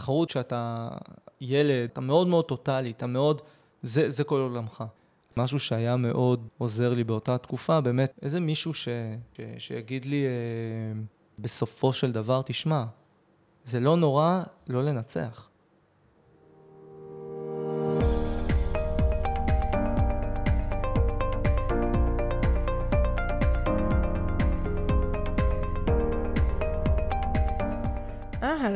בתחרות שאתה ילד, אתה מאוד מאוד טוטאלי, אתה מאוד, זה, זה כל עולמך. משהו שהיה מאוד עוזר לי באותה תקופה, באמת, איזה מישהו ש, ש, שיגיד לי אה, בסופו של דבר, תשמע, זה לא נורא לא לנצח.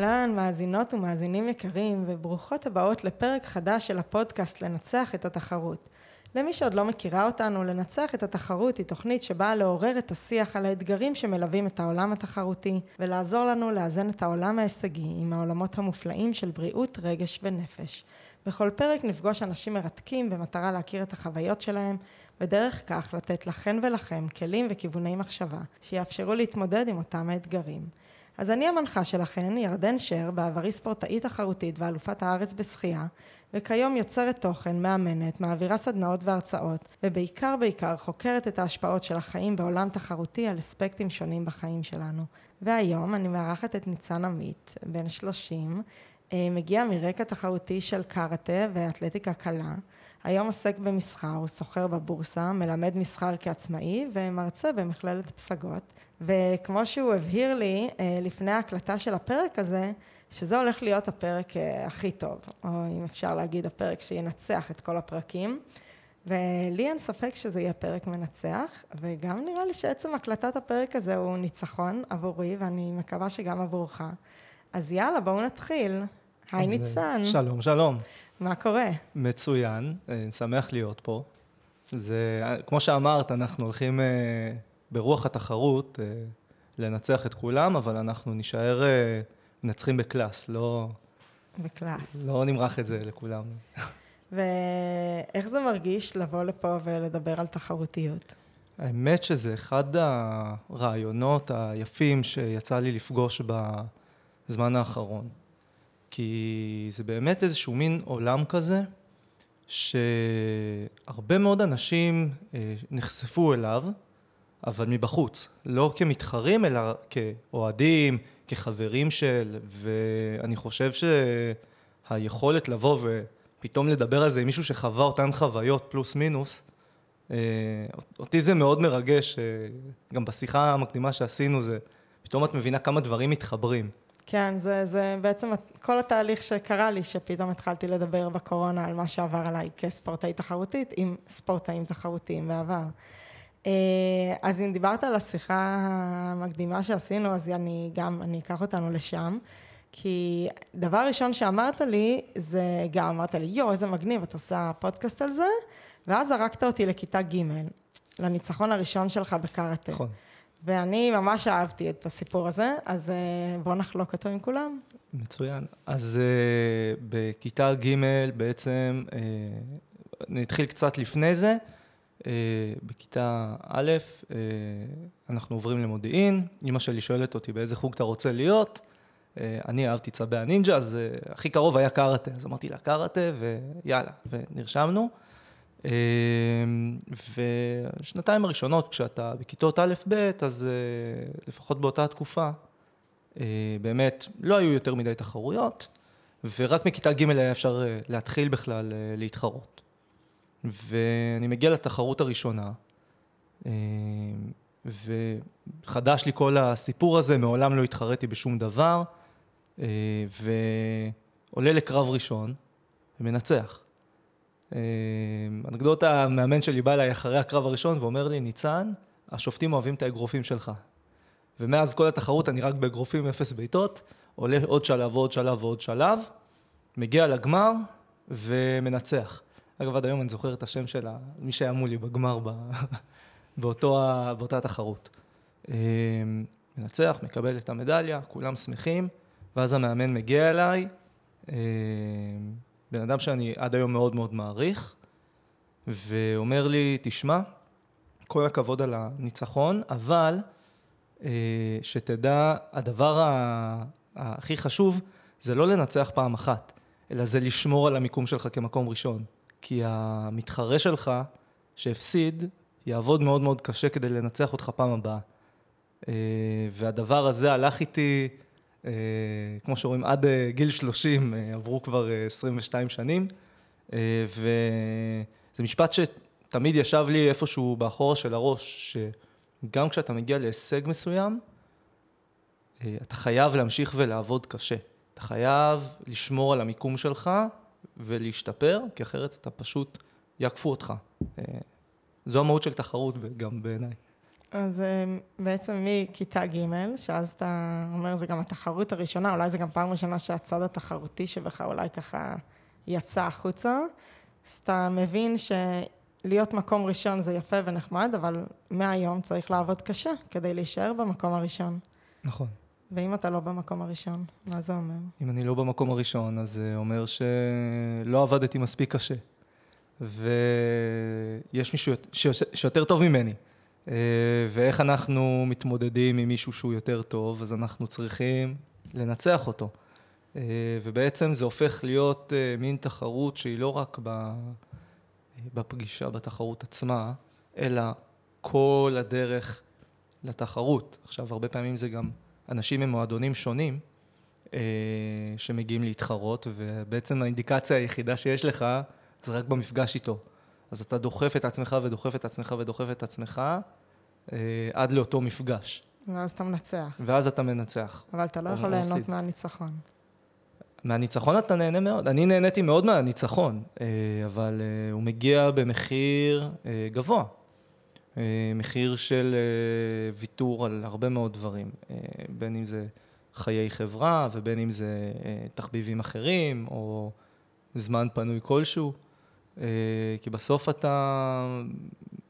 אהלן, מאזינות ומאזינים יקרים, וברוכות הבאות לפרק חדש של הפודקאסט לנצח את התחרות. למי שעוד לא מכירה אותנו, לנצח את התחרות היא תוכנית שבאה לעורר את השיח על האתגרים שמלווים את העולם התחרותי, ולעזור לנו לאזן את העולם ההישגי עם העולמות המופלאים של בריאות, רגש ונפש. בכל פרק נפגוש אנשים מרתקים במטרה להכיר את החוויות שלהם, ודרך כך לתת לכן ולכם כלים וכיווני מחשבה, שיאפשרו להתמודד עם אותם האתגרים. אז אני המנחה שלכן, ירדן שר, בעברי ספורטאית תחרותית ואלופת הארץ בשחייה, וכיום יוצרת תוכן, מאמנת, מעבירה סדנאות והרצאות, ובעיקר בעיקר חוקרת את ההשפעות של החיים בעולם תחרותי על אספקטים שונים בחיים שלנו. והיום אני מארחת את ניצן עמית, בן 30, אה, מגיע מרקע תחרותי של קארטה ואתלטיקה קלה. היום עוסק במסחר, הוא סוחר בבורסה, מלמד מסחר כעצמאי ומרצה במכללת פסגות. וכמו שהוא הבהיר לי אה, לפני ההקלטה של הפרק הזה, שזה הולך להיות הפרק אה, הכי טוב, או אם אפשר להגיד הפרק שינצח את כל הפרקים. ולי אין ספק שזה יהיה פרק מנצח, וגם נראה לי שעצם הקלטת הפרק הזה הוא ניצחון עבורי, ואני מקווה שגם עבורך. אז יאללה, בואו נתחיל. היי ניצן. שלום, שלום. מה קורה? מצוין, אה, שמח להיות פה. זה, כמו שאמרת, אנחנו הולכים אה, ברוח התחרות לנצח את כולם, אבל אנחנו נישאר מנצחים בקלאס, לא... בקלאס. לא נמרח את זה לכולם. ואיך זה מרגיש לבוא לפה ולדבר על תחרותיות? האמת שזה אחד הרעיונות היפים שיצא לי לפגוש בזמן האחרון. כי זה באמת איזשהו מין עולם כזה, שהרבה מאוד אנשים אה, נחשפו אליו, אבל מבחוץ, לא כמתחרים, אלא כאוהדים, כחברים של, ואני חושב שהיכולת לבוא ופתאום לדבר על זה עם מישהו שחווה אותן חוויות פלוס מינוס, אה, אותי זה מאוד מרגש, אה, גם בשיחה המקדימה שעשינו זה, פתאום את מבינה כמה דברים מתחברים. כן, זה, זה בעצם כל התהליך שקרה לי, שפתאום התחלתי לדבר בקורונה על מה שעבר עליי כספורטאית תחרותית עם ספורטאים תחרותיים בעבר. אה, אז אם דיברת על השיחה המקדימה שעשינו, אז אני גם, אני אקח אותנו לשם. כי דבר ראשון שאמרת לי, זה גם אמרת לי, יואו, איזה מגניב, את עושה פודקאסט על זה, ואז זרקת אותי לכיתה ג', לניצחון הראשון שלך בקארטה. נכון. ואני ממש אהבתי את הסיפור הזה, אז אה, בואו נחלוק אותו עם כולם. מצוין. אז uh, בכיתה ג' בעצם, uh, נתחיל קצת לפני זה. בכיתה א', אנחנו עוברים למודיעין, אמא שלי שואלת אותי באיזה חוג אתה רוצה להיות. אני אהבתי צבי הנינג'ה, אז הכי קרוב היה קארטה, אז אמרתי לה קארטה, ויאללה, ונרשמנו. אמ, ושנתיים הראשונות, כשאתה בכיתות א'-ב', אז אה, לפחות באותה תקופה, אה, באמת לא היו יותר מדי תחרויות, ורק מכיתה ג' היה אפשר אה, להתחיל בכלל להתחרות. ואני מגיע לתחרות הראשונה, וחדש לי כל הסיפור הזה, מעולם לא התחרתי בשום דבר, ועולה לקרב ראשון ומנצח. אה, אנקדוטה, המאמן שלי בא אליי אחרי הקרב הראשון ואומר לי, ניצן, השופטים אוהבים את האגרופים שלך. ומאז כל התחרות אני רק באגרופים אפס בעיטות, עולה עוד שלב ועוד שלב ועוד שלב, מגיע לגמר ומנצח. אגב, עד היום אני זוכר את השם של מי שהיה מולי בגמר באותו, באותה תחרות. אה, מנצח, מקבל את המדליה, כולם שמחים, ואז המאמן מגיע אליי, אה, בן אדם שאני עד היום מאוד מאוד מעריך, ואומר לי, תשמע, כל הכבוד על הניצחון, אבל אה, שתדע, הדבר הכי חשוב זה לא לנצח פעם אחת, אלא זה לשמור על המיקום שלך כמקום ראשון. כי המתחרה שלך, שהפסיד, יעבוד מאוד מאוד קשה כדי לנצח אותך פעם הבאה. אה, והדבר הזה הלך איתי כמו שרואים, עד אה, גיל 30 אה, עברו כבר אה, 22 שנים, אה, וזה משפט שתמיד ישב לי איפשהו באחורה של הראש, שגם כשאתה מגיע להישג מסוים, אה, אתה חייב להמשיך ולעבוד קשה. אתה חייב לשמור על המיקום שלך ולהשתפר, כי אחרת אתה פשוט יעקפו אותך. אה, זו המהות של תחרות גם בעיניי. אז אה, בעצם מכיתה ג', שאז אתה אומר, זה גם התחרות הראשונה, אולי זה גם פעם ראשונה שהצד התחרותי שבך אולי ככה יצא החוצה, אז אתה מבין שלהיות מקום ראשון זה יפה ונחמד, אבל מהיום צריך לעבוד קשה כדי להישאר במקום הראשון. נכון. ואם אתה לא במקום הראשון, מה זה אומר? אם אני לא במקום הראשון, אז זה אומר שלא עבדתי מספיק קשה. ויש מישהו שיותר טוב ממני. אה, ואיך אנחנו מתמודדים עם מישהו שהוא יותר טוב, אז אנחנו צריכים לנצח אותו. אה, ובעצם זה הופך להיות אה, מין תחרות שהיא לא רק בפגישה, בתחרות עצמה, אלא כל הדרך לתחרות. עכשיו, הרבה פעמים זה גם אנשים ממועדונים שונים אה, שמגיעים להתחרות, ובעצם האינדיקציה היחידה שיש לך זה רק במפגש איתו. אז אתה דוחף את עצמך ודוחף את עצמך ודוחף את עצמך אה, עד לאותו מפגש. ואז אתה מנצח. ואז אתה מנצח. אבל אתה לא או יכול מפסיד. ליהנות מהניצחון. מהניצחון אתה נהנה מאוד. אני נהניתי מאוד מהניצחון, אה, אבל אה, הוא מגיע במחיר אה, גבוה. אה, מחיר של אה, ויתור על הרבה מאוד דברים, אה, בין אם זה חיי חברה ובין אם זה אה, תחביבים אחרים או זמן פנוי כלשהו. אה, כי בסוף אתה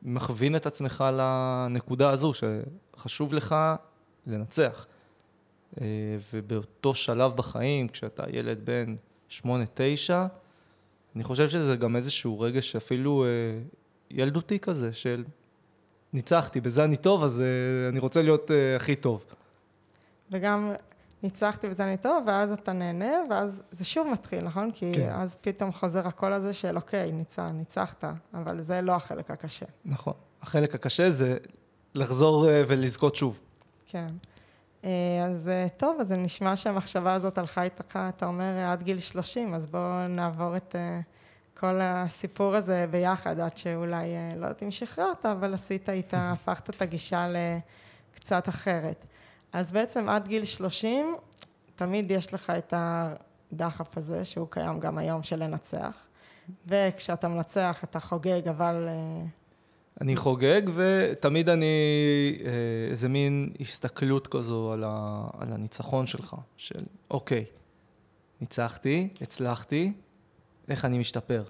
מכווין את עצמך לנקודה הזו שחשוב לך לנצח. אה, ובאותו שלב בחיים, כשאתה ילד בן שמונה, תשע, אני חושב שזה גם איזשהו רגש אפילו אה, ילדותי כזה, של ניצחתי, בזה אני טוב, אז אני רוצה להיות הכי טוב. וגם ניצחתי וזה אני טוב, ואז אתה נהנה, ואז זה שוב מתחיל, נכון? כי כן. אז פתאום חוזר הקול הזה של אוקיי, ניצח, ניצחת, אבל זה לא החלק הקשה. נכון. החלק הקשה זה לחזור אה, ולזכות שוב. כן. אה, אז אה, טוב, אז זה נשמע שהמחשבה הזאת הלכה איתך, אתה אומר, עד גיל 30, אז בואו נעבור את כל הסיפור הזה ביחד, עד שאולי, לא יודעת אם שחררת, אבל עשית איתה, הפכת את הגישה לקצת אחרת. אז בעצם עד גיל 30, תמיד יש לך את הדחף הזה, שהוא קיים גם היום, של לנצח. וכשאתה מנצח, אתה חוגג, אבל... אה, אני חוגג, ותמיד אני, אה, איזה מין הסתכלות כזו על, ה, על הניצחון שלך, של אוקיי, ניצחתי, הצלחתי, איך אני משתפר?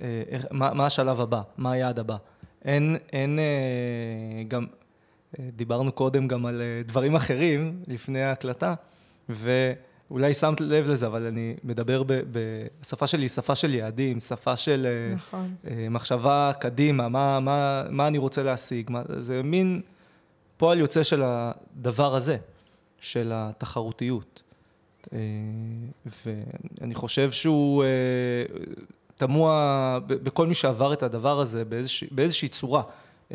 אה, איך, מה, מה השלב הבא? מה היעד הבא? אין, אין גם, דיברנו קודם גם על אה, דברים אחרים לפני ההקלטה, ואולי שמת לב לזה, אבל אני מדבר ב, ב, השפה שלי שפה של יעדים, שפה של... אה, נכון. אה, מחשבה קדימה, מה, מה, מה אני רוצה להשיג, מה, זה מין פועל יוצא של הדבר הזה, של התחרותיות. אה, ואני חושב שהוא אה, תמוה בכל מי שעבר את הדבר הזה באיזושה, באיזושהי צורה.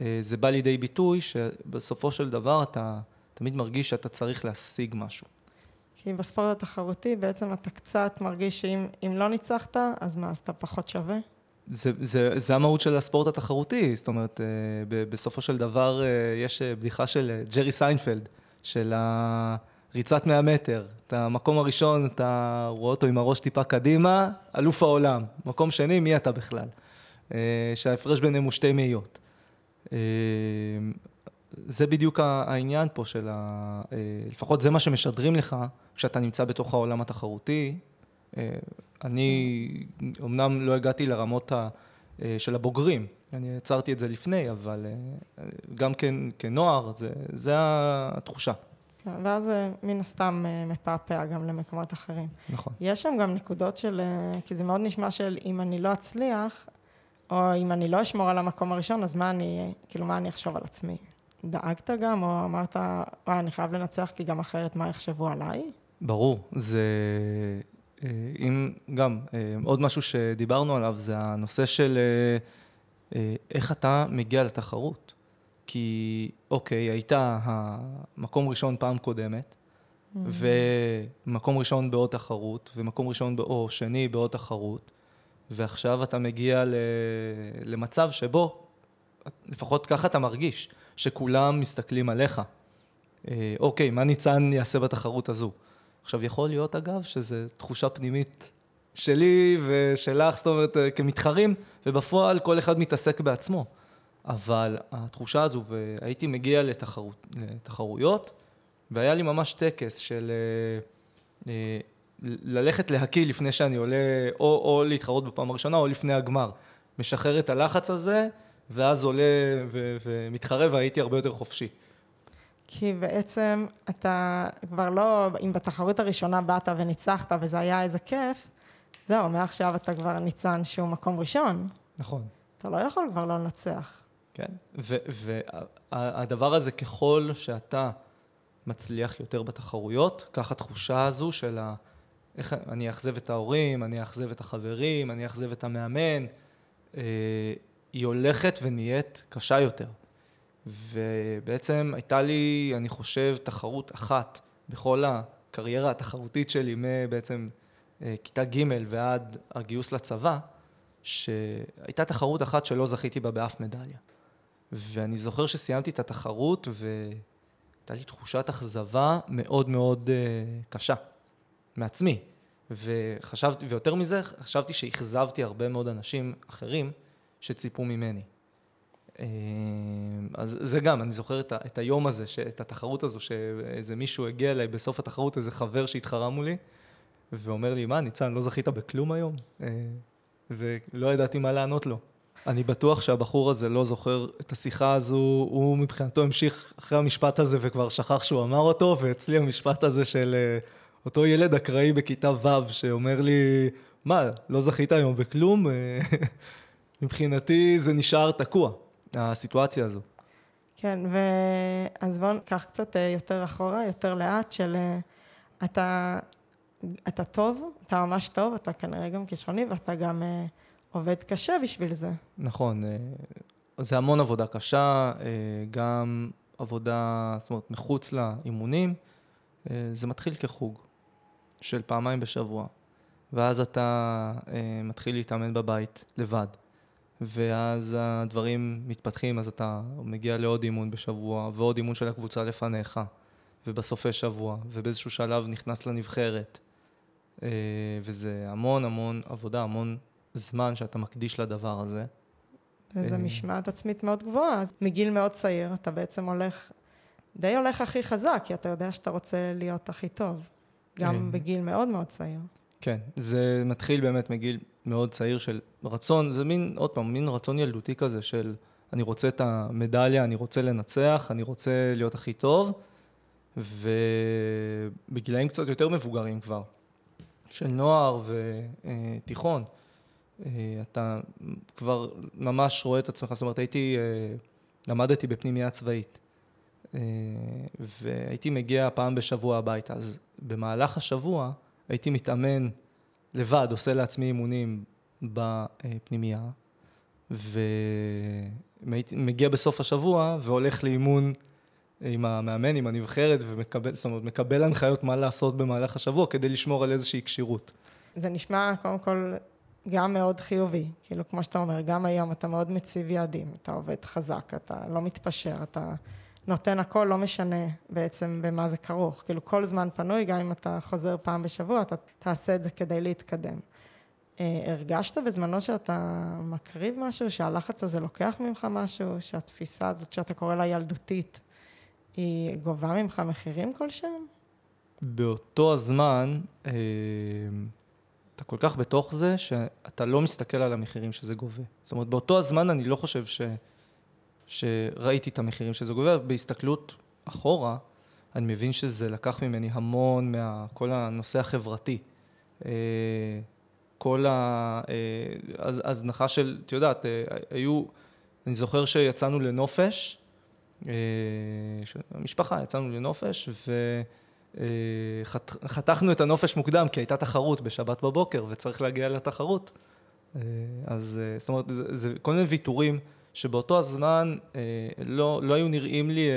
אה, זה בא לידי ביטוי שבסופו של דבר אתה תמיד מרגיש שאתה צריך להשיג משהו. כי בספורט התחרותי בעצם אתה קצת מרגיש שאם אם לא ניצחת, אז מה, אז אתה פחות שווה? זה, זה, זה המהות של הספורט התחרותי, זאת אומרת, אה, ב- בסופו של דבר אה, יש בדיחה של ג'רי סיינפלד, של הריצת 100 מטר. את המקום הראשון, אתה רואה אותו עם הראש טיפה קדימה, אלוף העולם. מקום שני, מי אתה בכלל? שההפרש ביניהם הוא שתי מאיות. אה, זה בדיוק העניין פה של ה... אה, לפחות זה מה שמשדרים לך כשאתה נמצא בתוך העולם התחרותי. אה, אני אמנם לא הגעתי לרמות ה, של הבוגרים, אני יצרתי את זה לפני, אבל גם כן, כנוער, זה, זה התחושה. ואז זה מן הסתם מפעפע גם למקומות אחרים. נכון. יש שם גם נקודות של, כי זה מאוד נשמע של אם אני לא אצליח, או אם אני לא אשמור על המקום הראשון, אז מה אני, כאילו, מה אני אחשוב על עצמי? דאגת גם, או אמרת, וואי, אני חייב לנצח, כי גם אחרת מה יחשבו עליי? ברור, זה... אה, אם גם, אה, עוד משהו שדיברנו עליו זה הנושא של אה, איך אתה מגיע לתחרות. כי אוקיי, היית המקום ראשון פעם קודמת, ומקום ראשון בעוד תחרות, ומקום ראשון ב- או שני בעוד תחרות, ועכשיו אתה מגיע ל... למצב שבו, לפחות ככה אתה מרגיש, שכולם מסתכלים עליך. אה, אוקיי, מה ניצן יעשה בתחרות הזו? עכשיו, יכול להיות, אגב, שזו תחושה פנימית שלי ושלך, זאת אומרת, אה, כמתחרים, ובפועל כל אחד מתעסק בעצמו. אבל התחושה הזו, והייתי מגיע לתחרות, לתחרויות, והיה לי ממש טקס של אה, ללכת להקיא לפני שאני עולה, או, או להתחרות בפעם הראשונה, או לפני הגמר. משחרר את הלחץ הזה, ואז עולה ו- ומתחרה, והייתי הרבה יותר חופשי. כי בעצם אתה כבר לא, אם בתחרות הראשונה באת וניצחת וזה היה איזה כיף, זהו, מעכשיו אתה כבר ניצן שהוא מקום ראשון. נכון. אתה לא יכול כבר לא לנצח. כן, והדבר הזה, ככל שאתה מצליח יותר בתחרויות, כך התחושה הזו של ה... איך אני אאכזב את ההורים, אני אאכזב את החברים, אני אאכזב את המאמן, אה, היא הולכת ונהיית קשה יותר. ובעצם הייתה לי, אני חושב, תחרות אחת בכל הקריירה התחרותית שלי, מבעצם אה, כיתה ג' ועד הגיוס לצבא, שהייתה תחרות אחת שלא זכיתי בה באף מדליה. ואני זוכר שסיימתי את התחרות והייתה לי תחושת אכזבה מאוד מאוד uh, קשה מעצמי. וחשבתי, ויותר מזה, חשבתי שאכזבתי הרבה מאוד אנשים אחרים שציפו ממני. אה, אז זה גם, אני זוכר את, ה, את היום הזה, את התחרות הזו, שאיזה מישהו הגיע אליי בסוף התחרות, איזה חבר שהתחרה מולי, ואומר לי, מה, ניצן, לא זכית בכלום היום? אה, ולא ידעתי מה לענות לו. אני בטוח שהבחור הזה לא זוכר את השיחה הזו, הוא מבחינתו המשיך אחרי המשפט הזה וכבר שכח שהוא אמר אותו, ואצלי המשפט הזה של אה, אותו ילד אקראי בכיתה ו' שאומר לי, מה, לא זכית היום בכלום? אה, מבחינתי זה נשאר תקוע, הסיטואציה הזו. כן, ואז בואו ניקח קצת אה, יותר אחורה, יותר לאט, של אתה, אתה טוב, אתה ממש טוב, אתה כנראה גם כישרוני, ואתה גם... עובד קשה בשביל זה. נכון, אה, זה המון עבודה קשה, אה, גם עבודה, זאת אומרת, מחוץ לאימונים, אה, זה מתחיל כחוג של פעמיים בשבוע, ואז אתה מתחיל להתאמן בבית לבד, ואז הדברים מתפתחים, אז אתה מגיע לעוד אימון בשבוע, ועוד אימון של הקבוצה לפניך, ובסופי שבוע, ובאיזשהו שלב נכנס לנבחרת. וזה המון המון עבודה, המון זמן שאתה מקדיש לדבר הזה. וזו אה, משמעת עצמית מאוד גבוהה. אז מגיל מאוד צעיר אתה בעצם הולך, די הולך הכי חזק, כי אתה יודע שאתה רוצה להיות הכי טוב, גם אה. בגיל מאוד מאוד צעיר. כן, זה מתחיל באמת מגיל מאוד צעיר של רצון, זה מין, עוד פעם, מין רצון ילדותי כזה של אני רוצה את המדליה, אני רוצה לנצח, אני רוצה להיות הכי טוב, ובגילאים קצת יותר מבוגרים כבר, של נוער ותיכון. אה, אתה כבר ממש רואה את עצמך, זאת אומרת, הייתי, אה, למדתי בפנימייה צבאית, והייתי מגיע פעם בשבוע הביתה, אז במהלך השבוע הייתי מתאמן לבד, עושה לעצמי אימונים בפנימייה, ומגיע בסוף השבוע והולך לאימון עם המאמן, עם הנבחרת, ומקבל, זאת אומרת, מקבל הנחיות מה לעשות במהלך השבוע כדי לשמור על איזושהי כשירות. זה נשמע, קודם כל, גם מאוד חיובי, כאילו כמו שאתה אומר, גם היום אתה מאוד מציב יעדים, אתה עובד חזק, אתה לא מתפשר, אתה נותן הכל, לא משנה בעצם במה זה כרוך, כאילו כל זמן פנוי, גם אם אתה חוזר פעם בשבוע, אתה תעשה את זה כדי להתקדם. אה, הרגשת בזמנו שאתה מקריב משהו, שהלחץ הזה לוקח ממך משהו, שהתפיסה הזאת שאתה קורא לה ילדותית, היא גובה ממך מחירים כלשהם? באותו הזמן, אה... אתה כל כך בתוך זה, שאתה לא מסתכל על המחירים שזה גובה. זאת אומרת, באותו הזמן אני לא חושב ש... שראיתי את המחירים שזה גובה, בהסתכלות אחורה, אני מבין שזה לקח ממני המון מכל הנושא החברתי. אה, כל ההזנחה אה, של, את יודעת, אה, היו, אני זוכר שיצאנו לנופש, המשפחה יצאנו לנופש, ו... אה, חתכנו את הנופש מוקדם, כי הייתה תחרות בשבת בבוקר וצריך להגיע לתחרות. אז זאת אומרת, זה, זה כל מיני ויתורים שבאותו הזמן לא, לא היו נראים לי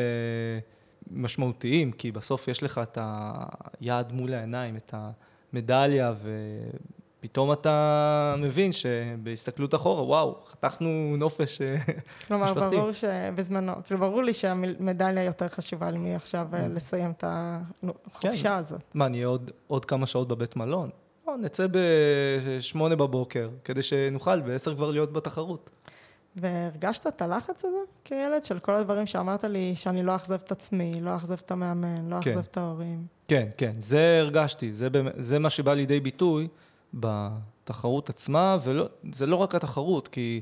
משמעותיים, כי בסוף יש לך את היעד מול העיניים, את המדליה, ופתאום אתה מבין שבהסתכלות אחורה, וואו, חתכנו נופש אה, כלומר, משפחתי. ברור שבזמנו, כאילו, ברור לי שהמדליה יותר חשובה לי מעכשיו אה, לסיים את החופשה הזאת. מה, נהיה עוד, עוד כמה שעות בבית מלון? נצא בשמונה בבוקר, כדי שנוכל בעשר כבר להיות בתחרות. והרגשת את הלחץ הזה כילד, של כל הדברים שאמרת לי, שאני לא אאכזב את עצמי, לא אאכזב את המאמן, לא כן. אאכזב את ההורים. כן, כן, זה הרגשתי, זה, זה מה שבא לידי ביטוי בתחרות עצמה, וזה לא רק התחרות, כי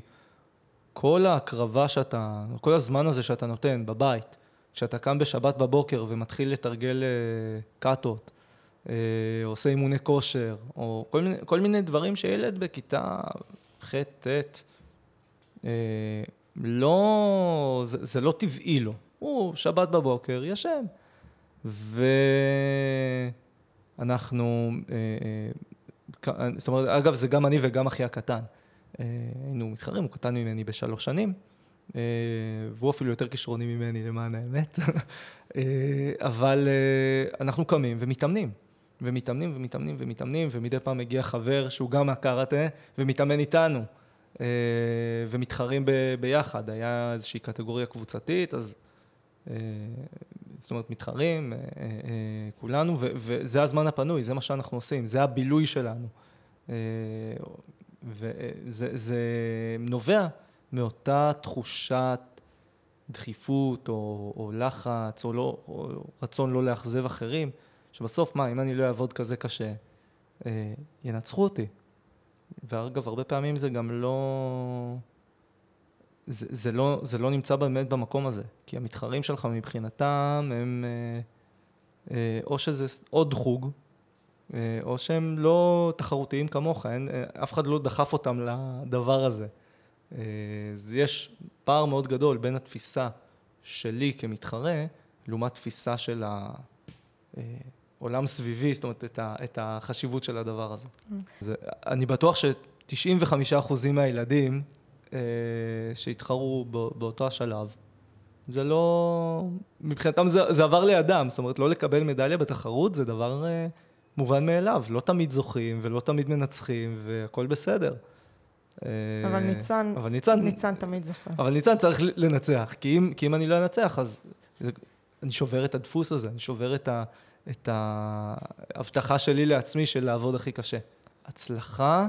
כל ההקרבה שאתה, כל הזמן הזה שאתה נותן בבית, כשאתה קם בשבת בבוקר ומתחיל לתרגל אה, קאטות, אה, עושה אימוני כושר, או כל מיני, כל מיני דברים שילד בכיתה ח', ט', לא, זה, זה לא טבעי לו. הוא שבת בבוקר, ישן. ואנחנו, אה, אה, זאת אומרת, אגב, זה גם אני וגם אחי הקטן. אה, היינו מתחרים, הוא קטן ממני בשלוש שנים, אה, והוא אפילו יותר כישרוני ממני, למען האמת. אה, אבל אה, אנחנו קמים ומתאמנים. ומתאמנים ומתאמנים ומתאמנים, ומדי פעם מגיע חבר שהוא גם מהקראטה, ומתאמן איתנו. אה, ומתחרים ב- ביחד. היה איזושהי קטגוריה קבוצתית, אז... אה, זאת אומרת, מתחרים, אה, כולנו, וזה הזמן הפנוי, זה מה שאנחנו עושים, זה הבילוי שלנו. וזה זה נובע מאותה תחושת דחיפות או, או לחץ או, לא, או רצון לא לאכזב אחרים, שבסוף, מה, אם אני לא אעבוד כזה קשה, ינצחו אותי. ואגב, הרבה פעמים זה גם לא... זה, זה, לא, זה לא נמצא באמת במקום הזה, כי המתחרים שלך מבחינתם הם אה, אה, או שזה עוד חוג, אה, או שהם לא תחרותיים כמוך, אין, אה, אף אחד לא דחף אותם לדבר הזה. אה, יש פער מאוד גדול בין התפיסה שלי כמתחרה, לעומת תפיסה של העולם סביבי, זאת אומרת, את, ה, את החשיבות של הדבר הזה. זה, אני בטוח ש-95% מהילדים אה, שהתחרו בא- באותו השלב, זה לא... מבחינתם זה, זה עבר לידם, זאת אומרת, לא לקבל מדליה בתחרות זה דבר אה, מובן מאליו. לא תמיד זוכים ולא תמיד מנצחים והכל בסדר. אה, אבל ניצן, אבל ניצן, ניצן תמיד זוכר. אבל ניצן צריך לנצח, כי אם, כי אם אני לא אנצח, אז זה, אני שובר את הדפוס הזה, אני שובר את, ה, את ההבטחה שלי לעצמי של לעבוד הכי קשה. הצלחה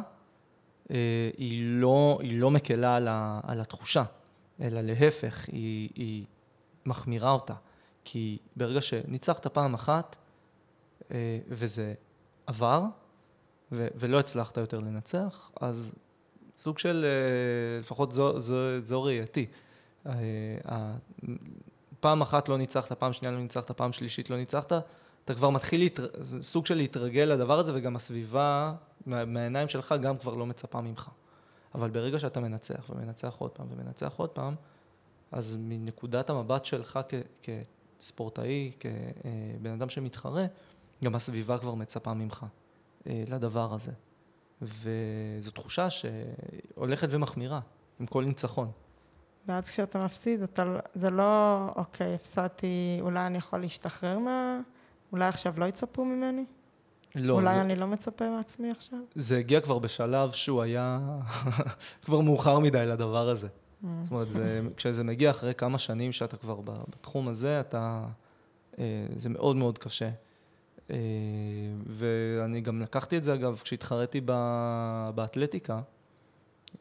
אה, היא, לא, היא לא מקלה על, ה, על התחושה, אלא להפך, היא, היא מחמירה אותה. כי ברגע שניצחת פעם אחת, אה, וזה עבר, ו, ולא הצלחת יותר לנצח, אז סוג של, אה, לפחות זו, זו, זו ראייתי. אה, ה- פעם אחת לא ניצחת, פעם שנייה לא ניצחת, פעם שלישית לא ניצחת, אתה כבר מתחיל, להתר... סוג של להתרגל לדבר הזה, וגם הסביבה מה- מהעיניים שלך גם כבר לא מצפה ממך. אבל ברגע שאתה מנצח, ומנצח עוד פעם, ומנצח עוד פעם, אז מנקודת המבט שלך כ- כספורטאי, כבן אדם שמתחרה, גם הסביבה כבר מצפה ממך אה, לדבר הזה. וזו תחושה שהולכת ומחמירה עם כל ניצחון. ואז כשאתה מפסיד, אתה, לא- זה לא, אוקיי, הפסדתי, אולי אני יכול להשתחרר מה... אולי עכשיו לא יצפו ממני? לא, אולי זה, אני לא מצפה מעצמי עכשיו? זה הגיע כבר בשלב שהוא היה כבר מאוחר מדי לדבר הזה. Mm. זאת אומרת, זה, כשזה מגיע אחרי כמה שנים שאתה כבר בתחום הזה, אתה, אה, זה מאוד מאוד קשה. אה, ואני גם לקחתי את זה, אגב, כשהתחרתי באתלטיקה,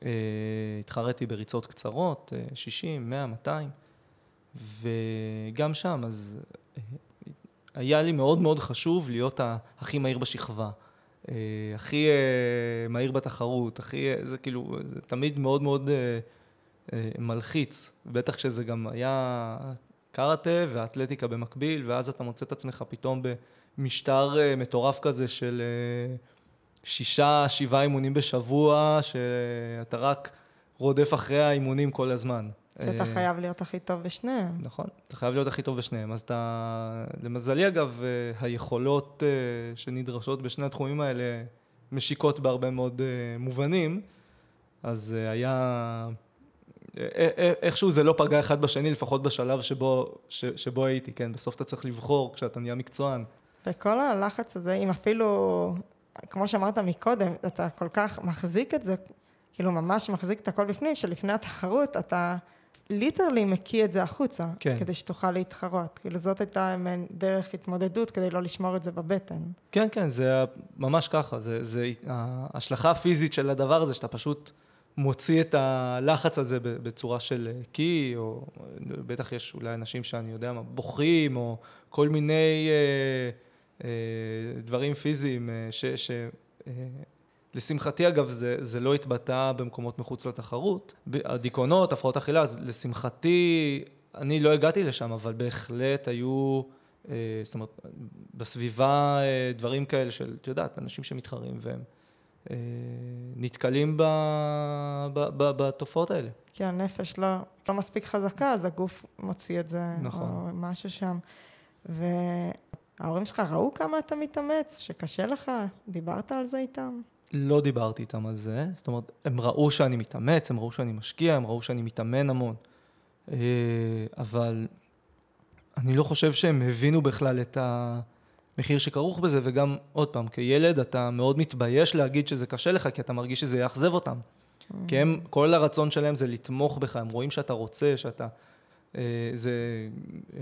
אה, התחרתי בריצות קצרות, אה, 60, 100, 200, וגם שם, אז היה לי מאוד מאוד חשוב להיות הכי מהיר בשכבה. אה, הכי אה, מהיר בתחרות, הכי, אה, זה כאילו, זה תמיד מאוד מאוד מלחיץ, בטח כשזה גם היה קראטה ואתלטיקה במקביל, ואז אתה מוצא את עצמך פתאום במשטר מטורף כזה של שישה, שבעה אימונים בשבוע, שאתה רק רודף אחרי האימונים כל הזמן. שאתה אה, חייב להיות הכי טוב בשניהם. נכון, אתה חייב להיות הכי טוב בשניהם. אז אתה, למזלי אגב, אה, היכולות אה, שנדרשות בשני התחומים האלה משיקות בהרבה מאוד מובנים, אז היה איכשהו זה לא פגע אחד בשני, לפחות בשלב שבו, ש, שבו הייתי, כן? בסוף אתה צריך לבחור כשאתה נהיה מקצוען. וכל הלחץ הזה, אם אפילו, כמו שאמרת מקודם, אתה כל כך מחזיק את זה, כאילו ממש מחזיק את הכל בפנים, שלפני התחרות אתה ליטרלי מקיא את זה החוצה, כן. כדי שתוכל להתחרות. כאילו זאת הייתה דרך התמודדות כדי לא לשמור את זה בבטן. כן, כן, זה ממש ככה. זה, זה ההשלכה הפיזית של הדבר הזה, שאתה פשוט מוציא את הלחץ הזה בצורה של קי, או בטח יש אולי אנשים שאני יודע מה, בוכים, או כל מיני אה, אה, דברים פיזיים אה, ש... ש אה, לשמחתי אגב זה, זה לא התבטא במקומות מחוץ לתחרות. הדיכאונות, הפרעות אכילה, אז לשמחתי אני לא הגעתי לשם, אבל בהחלט היו, אה, זאת אומרת, בסביבה אה, דברים כאלה של, את יודעת, אנשים שמתחרים והם אה, נתקלים ב, ב, ב, בתופעות האלה. כי הנפש לא, לא מספיק חזקה, אז הגוף מוציא את זה, נכון. או משהו שם. וההורים שלך ראו כמה אתה מתאמץ, שקשה לך? דיברת על זה איתם? לא דיברתי איתם על זה, זאת אומרת, הם ראו שאני מתאמץ, הם ראו שאני משקיע, הם ראו שאני מתאמן המון. אה, אבל אני לא חושב שהם הבינו בכלל את המחיר שכרוך בזה, וגם, עוד פעם, כילד אתה מאוד מתבייש להגיד שזה קשה לך, כי אתה מרגיש שזה יאכזב אותם. כי הם, כל הרצון שלהם זה לתמוך בך, הם רואים שאתה רוצה, שאתה... אה, זה אה,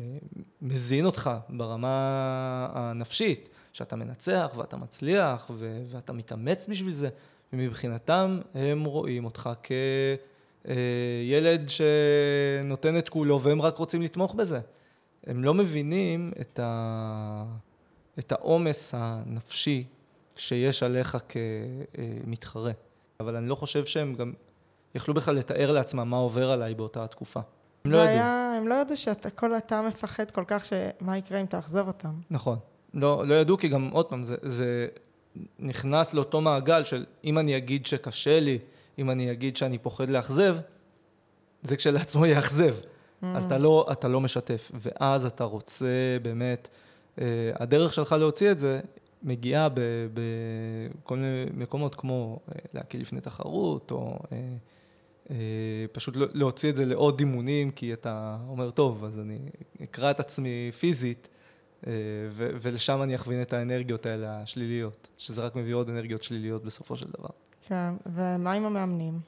מזין אותך ברמה הנפשית. שאתה מנצח ואתה מצליח ו- ואתה מתאמץ בשביל זה, ומבחינתם הם רואים אותך כילד שנותן את כולו והם רק רוצים לתמוך בזה. הם לא מבינים את, ה... את העומס הנפשי שיש עליך כמתחרה. אבל אני לא חושב שהם גם יכלו בכלל לתאר לעצמם מה עובר עליי באותה תקופה. הם לא ידעו. הם לא ידעו שאתה כל אתה מפחד כל כך שמה יקרה אם תאכזב אותם. נכון. לא, לא ידעו, כי גם, עוד פעם, זה, זה נכנס לאותו מעגל של אם אני אגיד שקשה לי, אם אני אגיד שאני פוחד לאכזב, זה כשלעצמו יאכזב. Mm. אז אתה לא, אתה לא משתף, ואז אתה רוצה באמת, אה, הדרך שלך להוציא את זה מגיעה בכל מיני מקומות כמו אה, להקיא לפני תחרות, או אה, אה, פשוט לא, להוציא את זה לעוד אימונים, כי אתה אומר, טוב, אז אני אקרא את עצמי פיזית, אה, ולשם אני אכווין את האנרגיות האלה השליליות, שזה רק מביא עוד אנרגיות שליליות בסופו של דבר. כן, ומה עם המאמנים?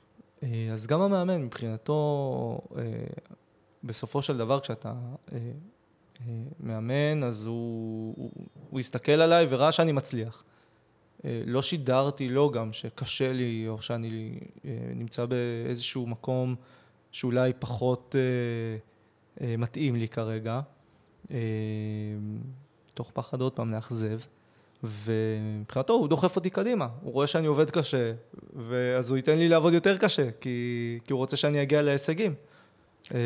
אה, אז גם המאמן, מבחינתו, אה, בסופו של דבר, כשאתה מאמן, אז הוא, הוא, הוא הסתכל עליי וראה שאני מצליח. לא שידרתי לו גם שקשה לי, או שאני נמצא באיזשהו מקום שאולי פחות מתאים לי כרגע. אה, פחד עוד פעם לאכזב, ומבחינתו הוא דוחף אותי קדימה, הוא רואה שאני עובד קשה, ואז הוא ייתן לי לעבוד יותר קשה, כי, כי הוא רוצה שאני אגיע להישגים. אה,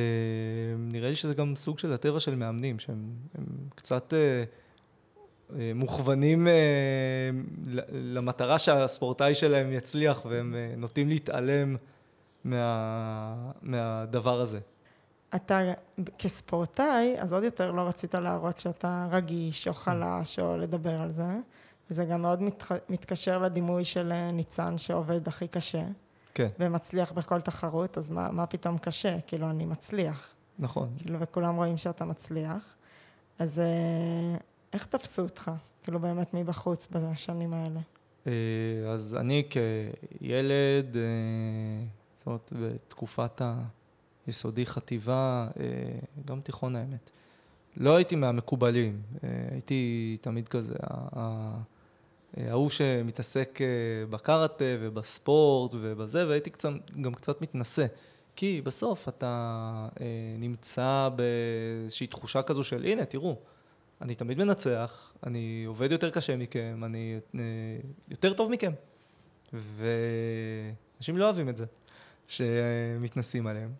נראה לי שזה גם סוג של הטבע של מאמנים, שהם קצת אה, מוכוונים למטרה שהספורטאי שלהם יצליח, והם נוטים להתעלם מה, מהדבר הזה. אתה כספורטאי, אז עוד יותר לא רצית להראות שאתה רגיש או חלש או לדבר על זה, וזה גם מאוד מת, מתקשר לדימוי של אה, ניצן שעובד הכי קשה. כן. ומצליח בכל תחרות, אז מה, מה פתאום קשה? כאילו, אני מצליח. נכון. כאילו, וכולם רואים שאתה מצליח. אז אה, איך תפסו אותך? כאילו, באמת מבחוץ בשנים האלה? אה, אז אני כילד, זאת אומרת, בתקופת ה... יסודי, חטיבה, אה, גם תיכון האמת. לא הייתי מהמקובלים, אה, הייתי תמיד כזה, אה, ההוא שמתעסק בקארטה ובספורט ובזה, והייתי קצת, גם קצת מתנשא. כי בסוף אתה נמצא באיזושהי תחושה כזו של, הנה, תראו, אני תמיד מנצח, אני עובד יותר קשה מכם, אני יותר טוב מכם. ואנשים לא אוהבים את זה, שמתנסים עליהם.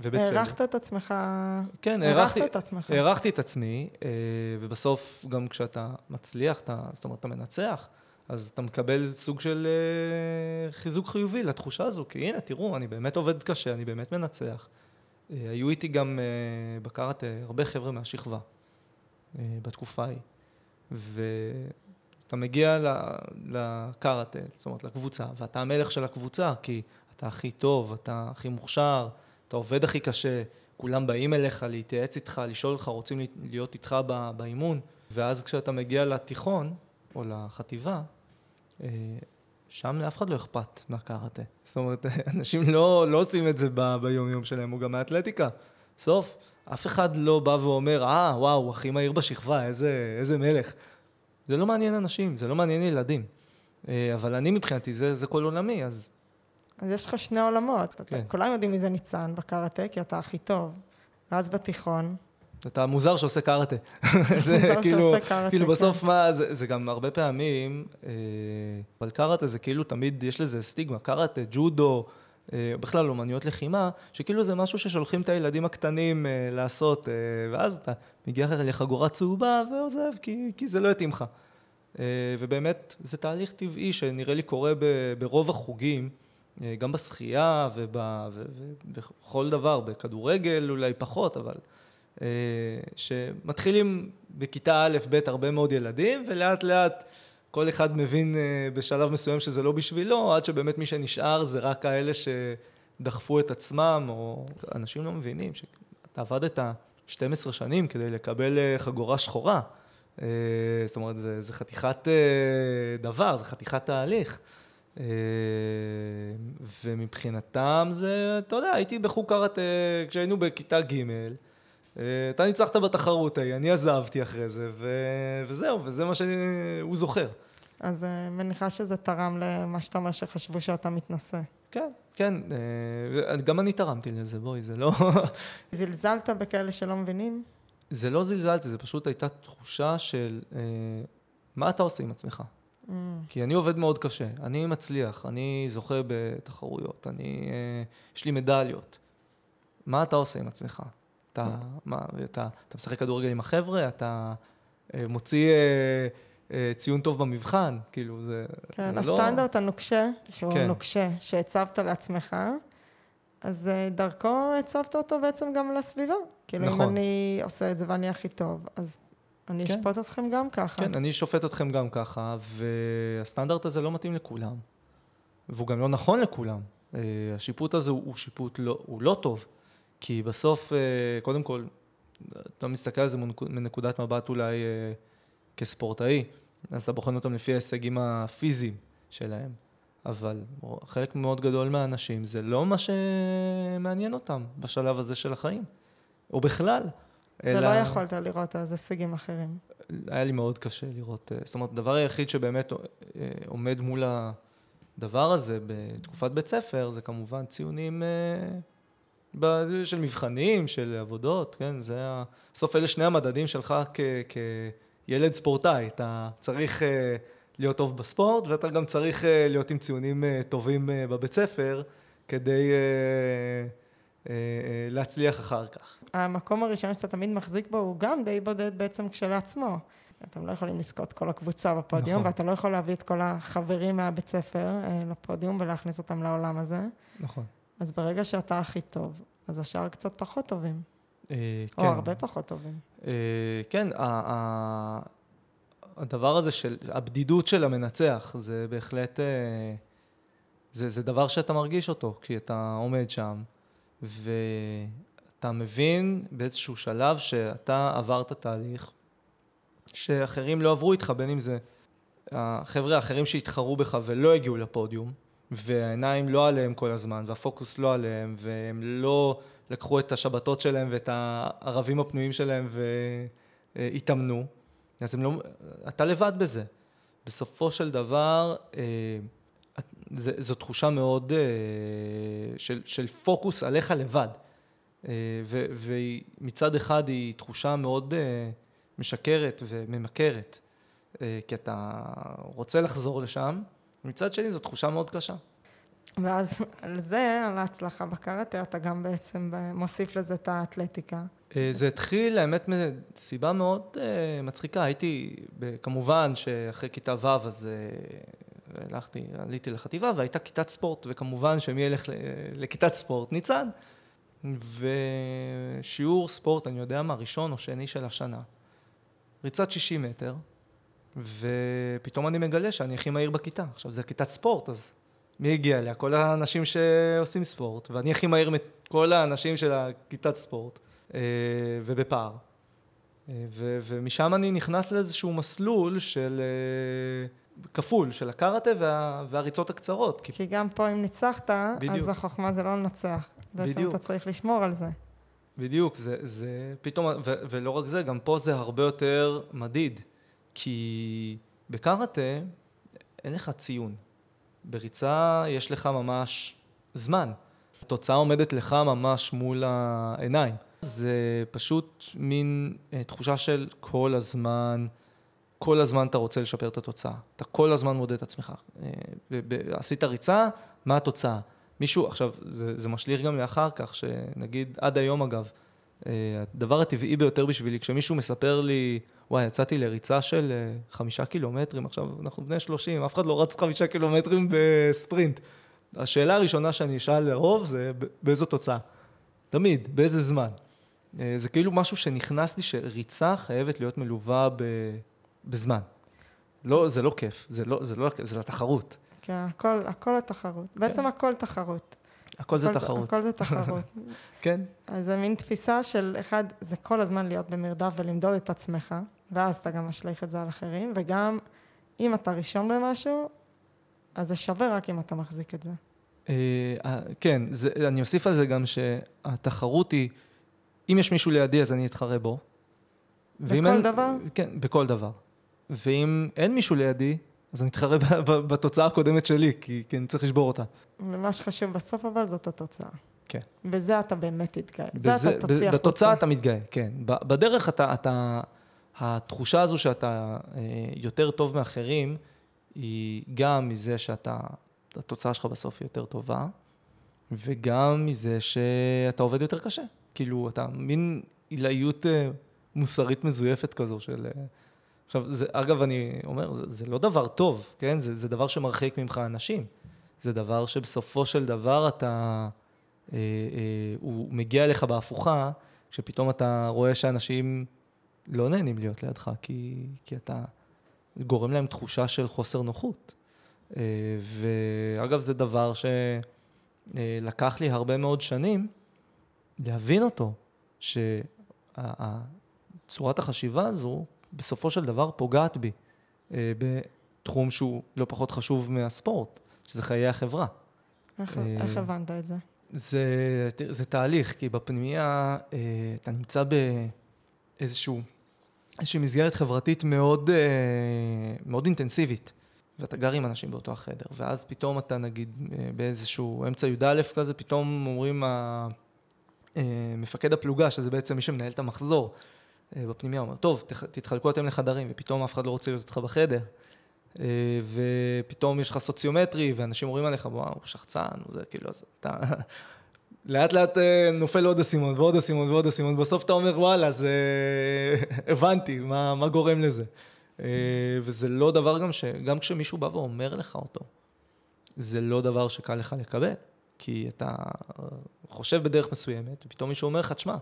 ובצדק. הערכת את עצמך, כן, הערכתי את עצמך. הערכתי את עצמי, אה, ובסוף גם כשאתה מצליח, אתה, זאת אומרת, אתה מנצח, אז אתה מקבל סוג של אה, חיזוק חיובי לתחושה הזו, כי הנה, תראו, אני באמת עובד קשה, אני באמת מנצח. אה, היו איתי גם בקארטה הרבה חבר'ה מהשכבה בתקופה ההיא, ואתה מגיע לקארטה, זאת אומרת, לקבוצה, ואתה המלך של הקבוצה, כי אתה הכי טוב, אתה הכי מוכשר, אתה עובד הכי קשה, כולם באים אליך להתייעץ איתך, לשאול אותך, רוצים להיות איתך באימון, ואז כשאתה מגיע לתיכון, או לחטיבה, אה, שם לאף אחד לא אכפת מהקראטה. זאת אומרת, אנשים לא, לא עושים את זה ביום-יום שלהם, או גם מהאתלטיקה. בסוף, אף אחד לא בא ואומר, אה, וואו, הוא הכי מהיר בשכבה, איזה, איזה מלך. זה לא מעניין אנשים, זה לא מעניין ילדים. אה, אבל אני מבחינתי, זה, זה כל עולמי, אז... אז יש לך שני עולמות. כן. כולם יודעים מי זה ניצן בקראטה, כי אתה הכי טוב. ואז בתיכון, אתה מוזר שעושה קארטה. זה כאילו, כאילו כן. בסוף מה, זה, זה גם הרבה פעמים, אה, אבל קארטה זה כאילו תמיד יש לזה סטיגמה, קארטה, ג'ודו, אה, בכלל אומנויות לחימה, שכאילו זה משהו ששולחים את הילדים הקטנים אה, לעשות, אה, ואז אתה מגיע לחגורה צהובה ועוזב, כי, כי זה לא יתאים לך. אה, ובאמת, זה תהליך טבעי שנראה לי קורה ב, ברוב החוגים. אה, גם בשחייה ובכל דבר, בכדורגל אולי פחות, אבל אה, שמתחילים בכיתה א', ב', הרבה מאוד ילדים, ולאט לאט כל אחד מבין אה, בשלב מסוים שזה לא בשבילו, עד שבאמת מי שנשאר זה רק האלה שדחפו את עצמם, או אנשים לא מבינים שאתה עבדת 12 שנים כדי לקבל חגורה שחורה. זאת אומרת, זה, זה חתיכת דבר, זה חתיכת תהליך. ומבחינתם זה, אתה יודע, הייתי בחוג קראטה כשהיינו בכיתה ג', אה, אתה ניצחת בתחרות ההיא, אני עזבתי אחרי זה, ו... וזהו, וזה מה שהוא זוכר. אז אה, מניחה שזה תרם למה שאתה אומר שחשבו שאתה מתנשא. כן, כן, אה, גם אני תרמתי לזה, בואי, זה לא... זלזלת בכאלה שלא מבינים? זה לא זלזלתי, זה פשוט הייתה תחושה של מה אתה עושה עם עצמך. Mm. כי אני עובד מאוד קשה, אני מצליח, אני זוכה בתחרויות, אני, יש לי מדליות. מה אתה עושה עם עצמך? אתה, מה, אתה, אתה משחק כדורגל עם החבר'ה, אתה אה, מוציא אה, אה, ציון טוב במבחן, כאילו זה, כן, זה לא... הסטנדרט הנוקשה, שהוא כן. נוקשה, שהצבת לעצמך, אז דרכו הצבת אותו בעצם גם לסביבה. כאילו, נכון. אם אני עושה את זה ואני הכי טוב, אז אני כן. אשפוט אתכם גם ככה. כן, אני שופט אתכם גם ככה, והסטנדרט הזה לא מתאים לכולם. והוא גם לא נכון לכולם. השיפוט הזה הוא שיפוט לא, הוא לא טוב. כי בסוף, אה, קודם כל, אתה מסתכל על זה מנקודת מבט אולי אה, כספורטאי, אז אתה בוחן אותם לפי ההישגים הפיזיים שלהם. אבל חלק מאוד גדול מהאנשים, זה לא מה שמעניין אותם בשלב הזה של החיים, או בכלל. ולא אלא... יכולת לראות אז הישגים אחרים. היה לי מאוד קשה לראות, אה, זאת אומרת, הדבר היחיד שבאמת עומד מול הדבר הזה בתקופת בית ספר, זה כמובן ציונים של מבחנים, של עבודות, כן? זה ה... בסוף אלה שני המדדים שלך כ... כילד ספורטאי. אתה צריך אה, להיות טוב בספורט, ואתה גם צריך אה, להיות עם ציונים אה, טובים בבית ספר, כדי להצליח אחר כך. המקום הראשון שאתה תמיד מחזיק בו הוא גם די בודד בעצם כשלעצמו. אתם לא יכולים לזכות כל הקבוצה בפודיום, נכון. ואתה לא יכול להביא את כל החברים מהבית ספר לפודיום ולהכניס אותם לעולם הזה. נכון. אז ברגע שאתה הכי טוב, אז השאר קצת פחות טובים. אה, כן. או הרבה פחות טובים. אה, כן, הדבר הזה של הבדידות של המנצח, זה בהחלט, אה, זה, זה דבר שאתה מרגיש אותו, כי אתה עומד שם, ואתה מבין באיזשהו שלב שאתה עברת תהליך שאחרים לא עברו איתך, בין אם זה החבר'ה האחרים שהתחרו בך ולא הגיעו לפודיום, והעיניים לא עליהם כל הזמן, והפוקוס לא עליהם, והם לא לקחו את השבתות שלהם ואת הערבים הפנויים שלהם והתאמנו, אז הם לא, אתה לבד בזה. בסופו של דבר, אה, זו תחושה מאוד אה, של, של פוקוס עליך לבד. אה, ומצד אחד היא תחושה מאוד משקרת וממכרת, כי אתה רוצה לחזור לשם, מצד שני זו תחושה מאוד קשה. ואז על זה, על ההצלחה בקראטה, אתה גם בעצם מוסיף לזה את האתלטיקה. אה, זה התחיל, האמת, מסיבה מאוד מצחיקה. הייתי, כמובן שאחרי כיתה ו' אז uh, הלכתי, עליתי לחטיבה והייתה כיתת ספורט, וכמובן שמי ילך לכיתת ספורט? ניצן. ושיעור ספורט, אני יודע מה, ראשון או שני של השנה. ריצת 60 מטר, ופתאום אני מגלה שאני הכי מהיר בכיתה. עכשיו, זה כיתת ספורט, אז מי הגיע אליה? כל האנשים שעושים ספורט, ואני הכי מהיר מכל האנשים של הכיתת ספורט, אה, ובפער. אה, ומשם אני נכנס לאיזשהו מסלול של אה, כפול, של הקראטה וה- והריצות הקצרות. כי כי גם פה אם ניצחת, בדיוק. אז החוכמה זה לא לנצח. בעצם בדיוק. אתה צריך לשמור על זה. בדיוק, זה, זה פתאום, ו, ולא רק זה, גם פה זה הרבה יותר מדיד, כי בקראטה אין לך ציון. בריצה יש לך ממש זמן. התוצאה עומדת לך ממש מול העיניים. זה פשוט מין אה, תחושה של כל הזמן, כל הזמן אתה רוצה לשפר את התוצאה. אתה כל הזמן מודד את עצמך. אה, עשית ריצה, מה התוצאה? מישהו, עכשיו, זה, זה משליך גם לאחר כך, שנגיד, עד היום אגב, אה, הדבר הטבעי ביותר בשבילי, כשמישהו מספר לי, וואי, יצאתי לריצה של אה, חמישה קילומטרים, עכשיו אנחנו בני שלושים, אף אחד לא רץ חמישה קילומטרים בספרינט. השאלה הראשונה שאני אשאל לרוב זה באיזו תוצאה. תמיד, באיזה זמן. זה כאילו משהו שנכנס לי, שריצה חייבת להיות מלווה ב... בזמן. לא, זה לא כיף, זה לא, זה לא כיף, זה לתחרות. כי הכל, הכל התחרות. בעצם הכל תחרות. הכל זה תחרות. הכל זה תחרות. כן, אז זה מין תפיסה של, אחד, זה כל הזמן להיות במרדף ולמדוד את עצמך, ואז אתה גם משליך את זה על אחרים, וגם אם אתה ראשון במשהו, אז זה שווה רק אם אתה מחזיק את זה. אה, אה, כן, זה, אני אוסיף על זה גם שהתחרות היא, אם יש מישהו לידי אז אני אתחרה בו. בכל אין- דבר? כן, בכל דבר. ואם אין מישהו לידי, אז אני אתחרה בתוצאה הקודמת שלי, כי, כי אני צריך לשבור אותה. ומה שחשוב בסוף אבל זאת התוצאה. כן. בזה אתה באמת תתגאה. זה בזה- אתה תוציא ב- בתוצאה החוצה. אתה מתגאה, כן. בדרך אתה, אתה, התחושה הזו שאתה אה, יותר טוב מאחרים, היא גם מזה שאתה, התוצאה שלך בסוף היא יותר טובה, וגם מזה שאתה עובד יותר קשה. כאילו, אתה מין עילאיות אה, מוסרית מזויפת כזו של... אה, עכשיו, זה, אגב, אני אומר, זה, זה לא דבר טוב, כן? זה, זה דבר שמרחיק ממך אנשים. זה דבר שבסופו של דבר אתה... אה, אה, הוא מגיע אליך בהפוכה, כשפתאום אתה רואה שאנשים לא נהנים להיות לידך, כי, כי אתה גורם להם תחושה של חוסר נוחות. אה, ואגב, זה דבר שלקח לי הרבה מאוד שנים להבין אותו, שצורת החשיבה הזו בסופו של דבר פוגעת בי אה, בתחום שהוא לא פחות חשוב מהספורט, שזה חיי החברה. איך, אה, איך הבנת את זה? זה, זה תהליך, כי בפנימייה אה, אתה נמצא באיזשהו, איזושהי מסגרת חברתית מאוד, אה, מאוד אינטנסיבית, ואתה גר עם אנשים באותו החדר, ואז פתאום אתה נגיד אה, באיזשהו אמצע י"א כזה, פתאום אומרים ה- אה, מפקד הפלוגה, שזה בעצם מי שמנהל את המחזור אה, בפנימייה, אומר, טוב, תח- תתחלקו אתם לחדרים, ופתאום אף אחד לא רוצה להיות איתך בחדר. אה, ופתאום יש לך סוציומטרי, ואנשים אומרים עליך, וואו, הוא שחצן, הוא זה, כאילו, אז אתה... לאט לאט אה, נופל עוד אסימון ועוד אסימון ועוד אסימון, בסוף אתה אומר, וואלה, זה... הבנתי, מה, מה גורם לזה. וזה לא דבר גם ש... גם כשמישהו בא ואומר לך אותו, זה לא דבר שקל לך לקבל, כי אתה חושב בדרך מסוימת, ופתאום מישהו אומר לך, תשמע,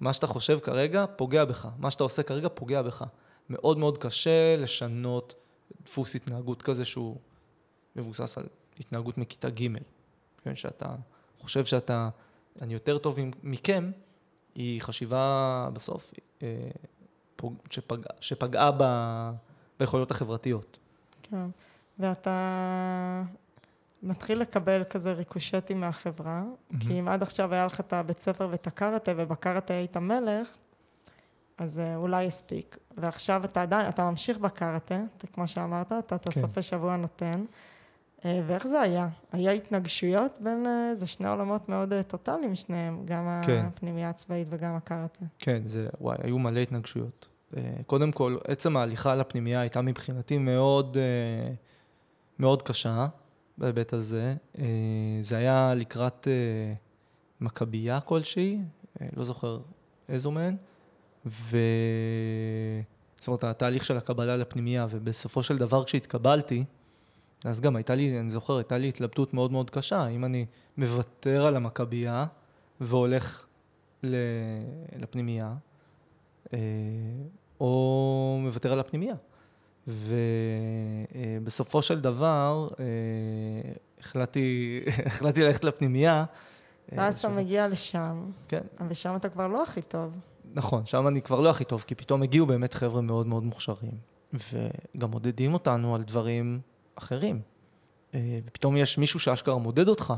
מה שאתה חושב כרגע פוגע בך, מה שאתה עושה כרגע פוגע בך. מאוד מאוד קשה לשנות דפוס התנהגות כזה שהוא מבוסס על התנהגות מכיתה ג', כן, שאתה חושב שאתה, אני יותר טוב מכם, היא חשיבה בסוף אה, שפג, שפגעה ב, ביכולות החברתיות. כן. ואתה מתחיל לקבל כזה ריקושטים מהחברה, כי אם עד עכשיו היה לך את הבית ספר ואת הקארטה, ובקארטה היית מלך, אז אה, אולי יספיק. ועכשיו אתה עדיין, אתה ממשיך בקארטה, כמו שאמרת, אתה את כן. הסופי שבוע נותן. אה, ואיך זה היה? היה התנגשויות בין, אה, זה שני עולמות מאוד אה, טוטאליים שניהם, גם כן. הפנימייה הצבאית וגם הקארטה. כן, זה, וואי, היו מלא התנגשויות. אה, קודם כל, עצם ההליכה לפנימייה הייתה מבחינתי מאוד, אה, מאוד קשה בהיבט הזה. אה, זה היה לקראת אה, מכבייה כלשהי, אה, לא זוכר איזו מהן, ו... זאת אומרת, התהליך של הקבלה לפנימייה, ובסופו של דבר כשהתקבלתי, אז גם הייתה לי, אני זוכר, הייתה לי התלבטות מאוד מאוד קשה, אם אני מוותר על המכבייה והולך לפנימייה, או מוותר על הפנימייה. ובסופו של דבר, אה, החלטתי, החלטתי ללכת לפנימייה. ואז אתה מגיע לשם, כן, ושם אתה כבר לא הכי טוב. נכון, שם אני כבר לא הכי טוב, כי פתאום הגיעו באמת חבר'ה מאוד מאוד מוכשרים, וגם מודדים אותנו על דברים אחרים. אה, ופתאום יש מישהו שאשכרה מודד אותך,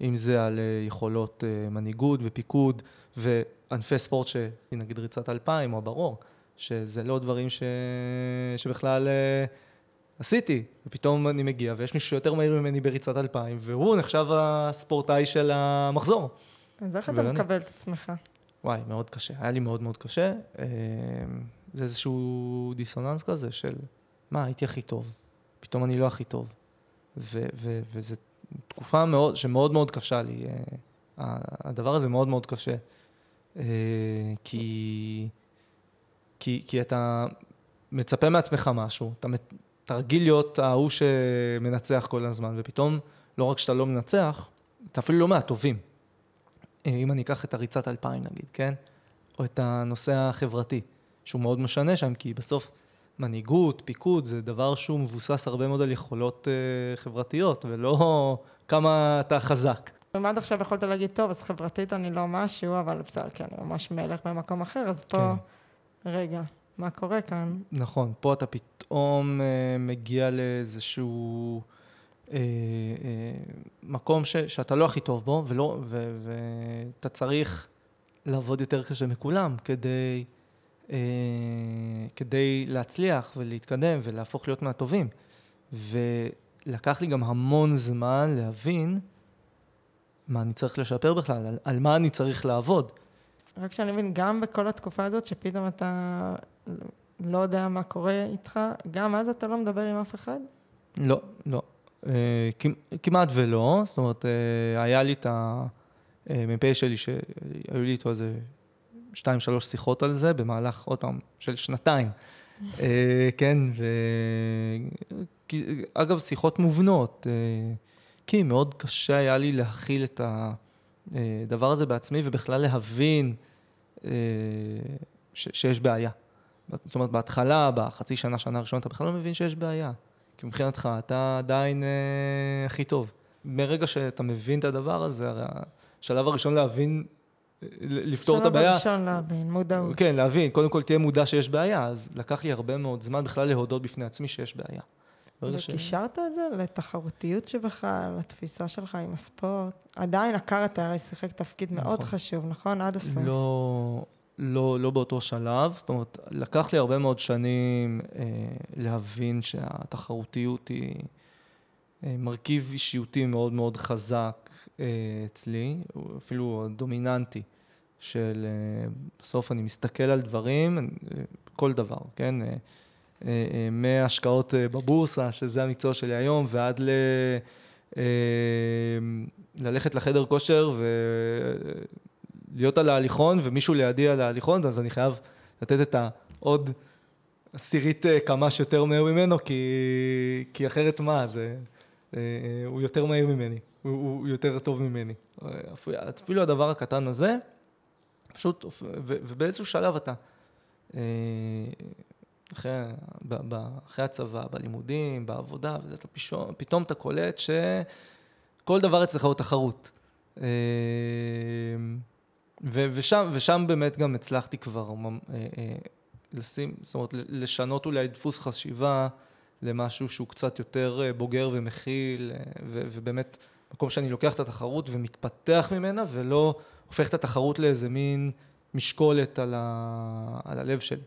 אם זה על אה, יכולות אה, מנהיגות ופיקוד וענפי ספורט. נגיד ריצת אלפיים או הברור, שזה לא דברים ש... שבכלל אה, עשיתי. ופתאום אני מגיע ויש מישהו שיותר מהיר ממני בריצת אלפיים, והוא נחשב הספורטאי של המחזור. אז איך אתה. מקבל את עצמך? וואי, מאוד קשה. היה לי מאוד מאוד קשה. אה, זה איזשהו דיסוננס כזה של, מה, הייתי הכי טוב. פתאום אני לא הכי טוב. ו- ו- וזו תקופה מאוד, שמאוד מאוד קשה לי. אה, ה- הדבר הזה מאוד מאוד קשה. אה, כי, כי, כי אתה מצפה מעצמך משהו, אתה, מת- אתה רגיל להיות ההוא שמנצח כל הזמן, ופתאום, לא רק שאתה לא מנצח, אתה אפילו לא מהטובים. אה, אם אני אקח את הריצת אלפיים נגיד, כן? או את הנושא החברתי, שהוא מאוד משנה שם, כי בסוף מנהיגות, פיקוד, זה דבר שהוא מבוסס הרבה מאוד על יכולות אה, חברתיות, ולא כמה אתה חזק. אם עד עכשיו יכולת להגיד, טוב, אז חברתית אני לא משהו, אבל בסדר, כן, אני ממש מלך במקום אחר, אז פה, רגע, מה קורה כאן? נכון, פה אתה פתאום אה, מגיע לאיזשהו אה, אה, מקום ש, שאתה לא הכי טוב בו, ולא, ו, ואתה צריך לעבוד יותר קשה מכולם כדי, אה, כדי להצליח ולהתקדם ולהפוך להיות מהטובים. ולקח לי גם המון זמן להבין מה אני צריך לשפר בכלל, על, על מה אני צריך לעבוד. רק שאני מבין, גם בכל התקופה הזאת, שפתאום אתה לא יודע מה קורה איתך, גם אז אתה לא מדבר עם אף אחד? לא, לא. אה, כמ- כמעט ולא, זאת אומרת, אה, היה לי את המ"פ שלי, שהיו לי איתו איזה שתיים, שלוש שיחות על זה, במהלך, עוד פעם, של שנתיים. אה, כן, ו... אגב, שיחות מובנות, אה, כי מאוד קשה היה לי להכיל את הדבר הזה בעצמי, ובכלל להבין אה, ש- שיש בעיה. זאת אומרת, בהתחלה, בחצי שנה, שנה הראשונה, אתה בכלל לא מבין שיש בעיה. כי מבחינתך, אתה עדיין אה, הכי טוב. מרגע שאתה מבין את הדבר הזה, הרי השלב הראשון להבין, אה, לפתור את הבעיה, שלב ראשון להבין, מודעות. כן, להבין, קודם כל תהיה מודע שיש בעיה, אז לקח לי הרבה מאוד זמן בכלל להודות בפני עצמי שיש בעיה. וקישרת את זה לתחרותיות שבך, לתפיסה שלך עם הספורט? עדיין הקארטה הרי שיחק תפקיד מאוד נכון. חשוב, נכון? עד הסוף. לא, לא, לא באותו שלב, זאת אומרת, לקח לי הרבה מאוד שנים אה, להבין שהתחרותיות היא אה, מרכיב אישיותי מאוד מאוד חזק אה, אצלי, אפילו דומיננטי, של אה, בסוף אני מסתכל על דברים, אה, כל דבר, כן? אה, מהשקעות אה, בבורסה, שזה המקצוע שלי היום, ועד ל... אה, ללכת לחדר כושר ולהיות על ההליכון ומישהו לידי על ההליכון, אז אני חייב לתת את העוד עשירית אה, קמ"ש יותר מהר ממנו, כי, כי אחרת מה, זה, הוא יותר מהיר ממני, הוא, הוא יותר טוב ממני. אפילו, הדבר הקטן הזה, פשוט, ו, ובאיזשהו שלב אתה, אחרי, אחרי הצבא, בלימודים, בעבודה, וזה, אתה פתאום, פתאום אתה קולט שכל דבר אצלך הוא תחרות. אה, ו, ושם, ושם באמת גם הצלחתי כבר אה, אה, לשים, זאת אומרת, לשנות אולי דפוס חשיבה למשהו שהוא קצת יותר בוגר ומכיל, ו, ובאמת, מקום שאני לוקח את התחרות ומתפתח ממנה, ולא הופך את התחרות לאיזה מין משקולת על, ה, על הלב שלי.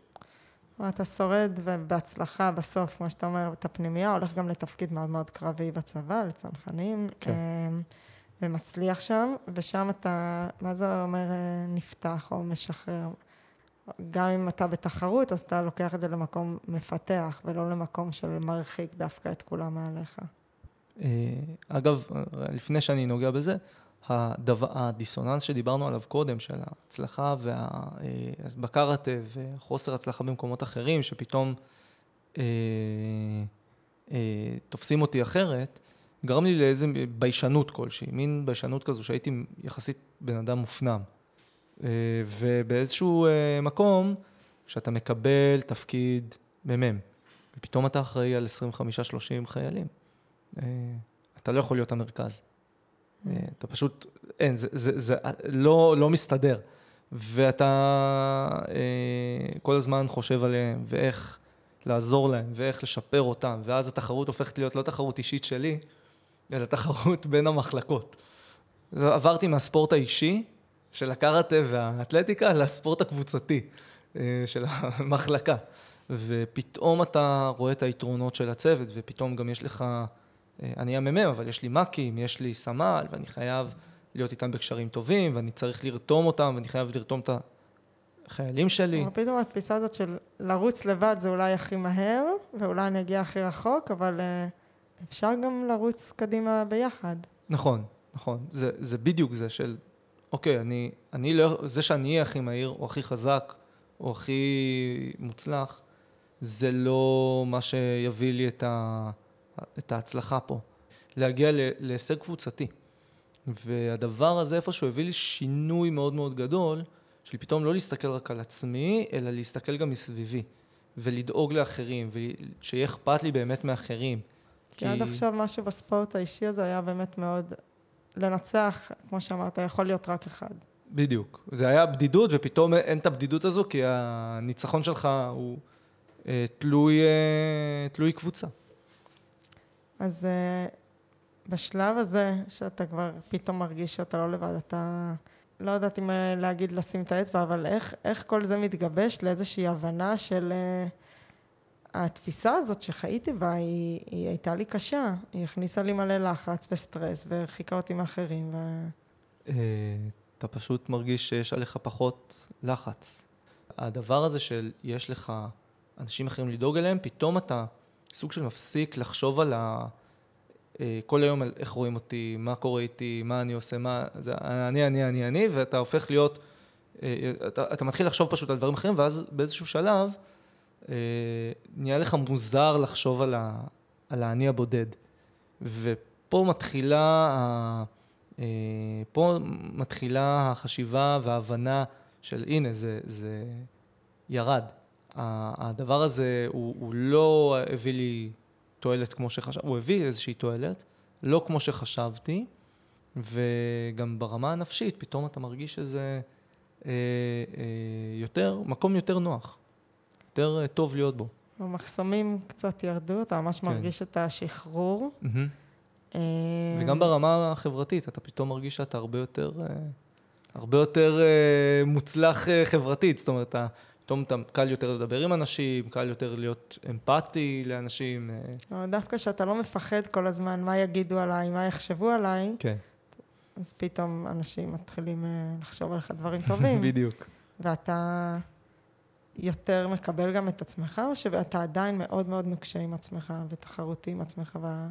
אתה שורד ובהצלחה בסוף, כמו שאתה אומר, את הפנימייה, הולך גם לתפקיד מאוד מאוד קרבי בצבא, לצנחנים, כן. אמ, ומצליח שם, ושם אתה, מה זה אומר אה, נפתח או משחרר? גם אם אתה בתחרות, אז אתה לוקח את זה למקום מפתח, ולא למקום של מרחיק דווקא את כולם מעליך. אה, אגב, לפני שאני נוגע בזה, הדבר, הדיסוננס שדיברנו עליו קודם, של ההצלחה וה, אה, וחוסר הצלחה במקומות אחרים, שפתאום אה, אה, תופסים אותי אחרת, גרם לי לאיזה ביישנות כלשהי, מין ביישנות כזו שהייתי יחסית בן אדם מופנם. אה, ובאיזשהו אה, מקום, כשאתה מקבל תפקיד מ"מ, ופתאום אתה אחראי על 25-30 חיילים. אה, אתה לא יכול להיות המרכז. אתה פשוט, אין, זה, זה, זה לא, לא מסתדר. ואתה אה, כל הזמן חושב עליהם, ואיך לעזור להם, ואיך לשפר אותם, ואז התחרות הופכת להיות לא תחרות אישית שלי, אלא תחרות בין המחלקות. עברתי מהספורט האישי של הקראטה והאתלטיקה לספורט הקבוצתי אה, של המחלקה. ופתאום אתה רואה את היתרונות של הצוות, ופתאום גם יש לך, אני המ"מ, אבל יש לי מ"כים, יש לי סמל, ואני חייב להיות איתם בקשרים טובים, ואני צריך לרתום אותם, ואני חייב לרתום את החיילים שלי. פתאום התפיסה הזאת של לרוץ לבד זה אולי הכי מהר, ואולי אני אגיע הכי רחוק, אבל אה, אפשר גם לרוץ קדימה ביחד. נכון, נכון. זה, זה בדיוק זה של, אוקיי, אני, אני לא, זה שאני אהיה הכי מהיר, או הכי חזק, או הכי מוצלח, זה לא מה שיביא לי את, ה, את ההצלחה פה. להגיע להישג קבוצתי. והדבר הזה איפשהו הביא לי שינוי מאוד מאוד גדול, של פתאום לא להסתכל רק על עצמי, אלא להסתכל גם מסביבי, ולדאוג לאחרים, ושיהיה אכפת לי באמת מאחרים. כי, כי עד עכשיו מה שבספורט האישי הזה היה באמת מאוד לנצח, כמו שאמרת, יכול להיות רק אחד. בדיוק. זה היה בדידות, ופתאום אין את הבדידות הזו, כי הניצחון שלך הוא אה, תלוי, אה, תלוי קבוצה. אז אה, בשלב הזה, שאתה כבר פתאום מרגיש שאתה לא לבד, אתה... לא יודעת אם אה, להגיד לשים את האצבע, אבל איך, איך כל זה מתגבש לאיזושהי הבנה של... Uh, התפיסה הזאת שחייתי בה, היא, היא הייתה לי קשה. היא הכניסה לי מלא לחץ וסטרס, והרחיקה אותי מאחרים. ו... אה, אתה פשוט מרגיש שיש עליך פחות לחץ. הדבר הזה של יש לך אנשים אחרים לדאוג אליהם, פתאום אתה סוג של מפסיק לחשוב על ה... אה, כל היום על איך רואים אותי, מה קורה איתי, מה אני עושה, מה... זה אני, אני, אני, אני, ואתה הופך להיות... אה, אתה, אתה מתחיל לחשוב פשוט על דברים אחרים, ואז באיזשהו שלב... אה, נהיה לך מוזר לחשוב על, ה, על האני הבודד. ופה מתחילה, פה מתחילה החשיבה וההבנה של הנה, זה, זה ירד. הדבר הזה הוא, הוא לא הביא לי תועלת כמו שחשבתי, הוא הביא איזושהי תועלת, לא כמו שחשבתי, וגם ברמה הנפשית, פתאום אתה מרגיש שזה אה, אה, יותר, מקום יותר נוח. יותר אה, טוב להיות בו. המחסומים קצת ירדו, אתה ממש כן. מרגיש את השחרור. Mm-hmm. וגם ברמה החברתית, אתה פתאום מרגיש שאתה הרבה יותר, אה, הרבה יותר מוצלח חברתית, זאת אומרת, אתה, פתאום אתה קל יותר לדבר עם אנשים, קל יותר להיות אמפתי לאנשים. דווקא כשאתה לא מפחד כל הזמן מה יגידו עליי, מה יחשבו עליי, כן. אז פתאום אנשים מתחילים לחשוב עליך דברים טובים. בדיוק. ואתה... יותר מקבל גם את עצמך, או שאתה עדיין מאוד מאוד נוקשה עם עצמך ותחרותי עם עצמך, וה...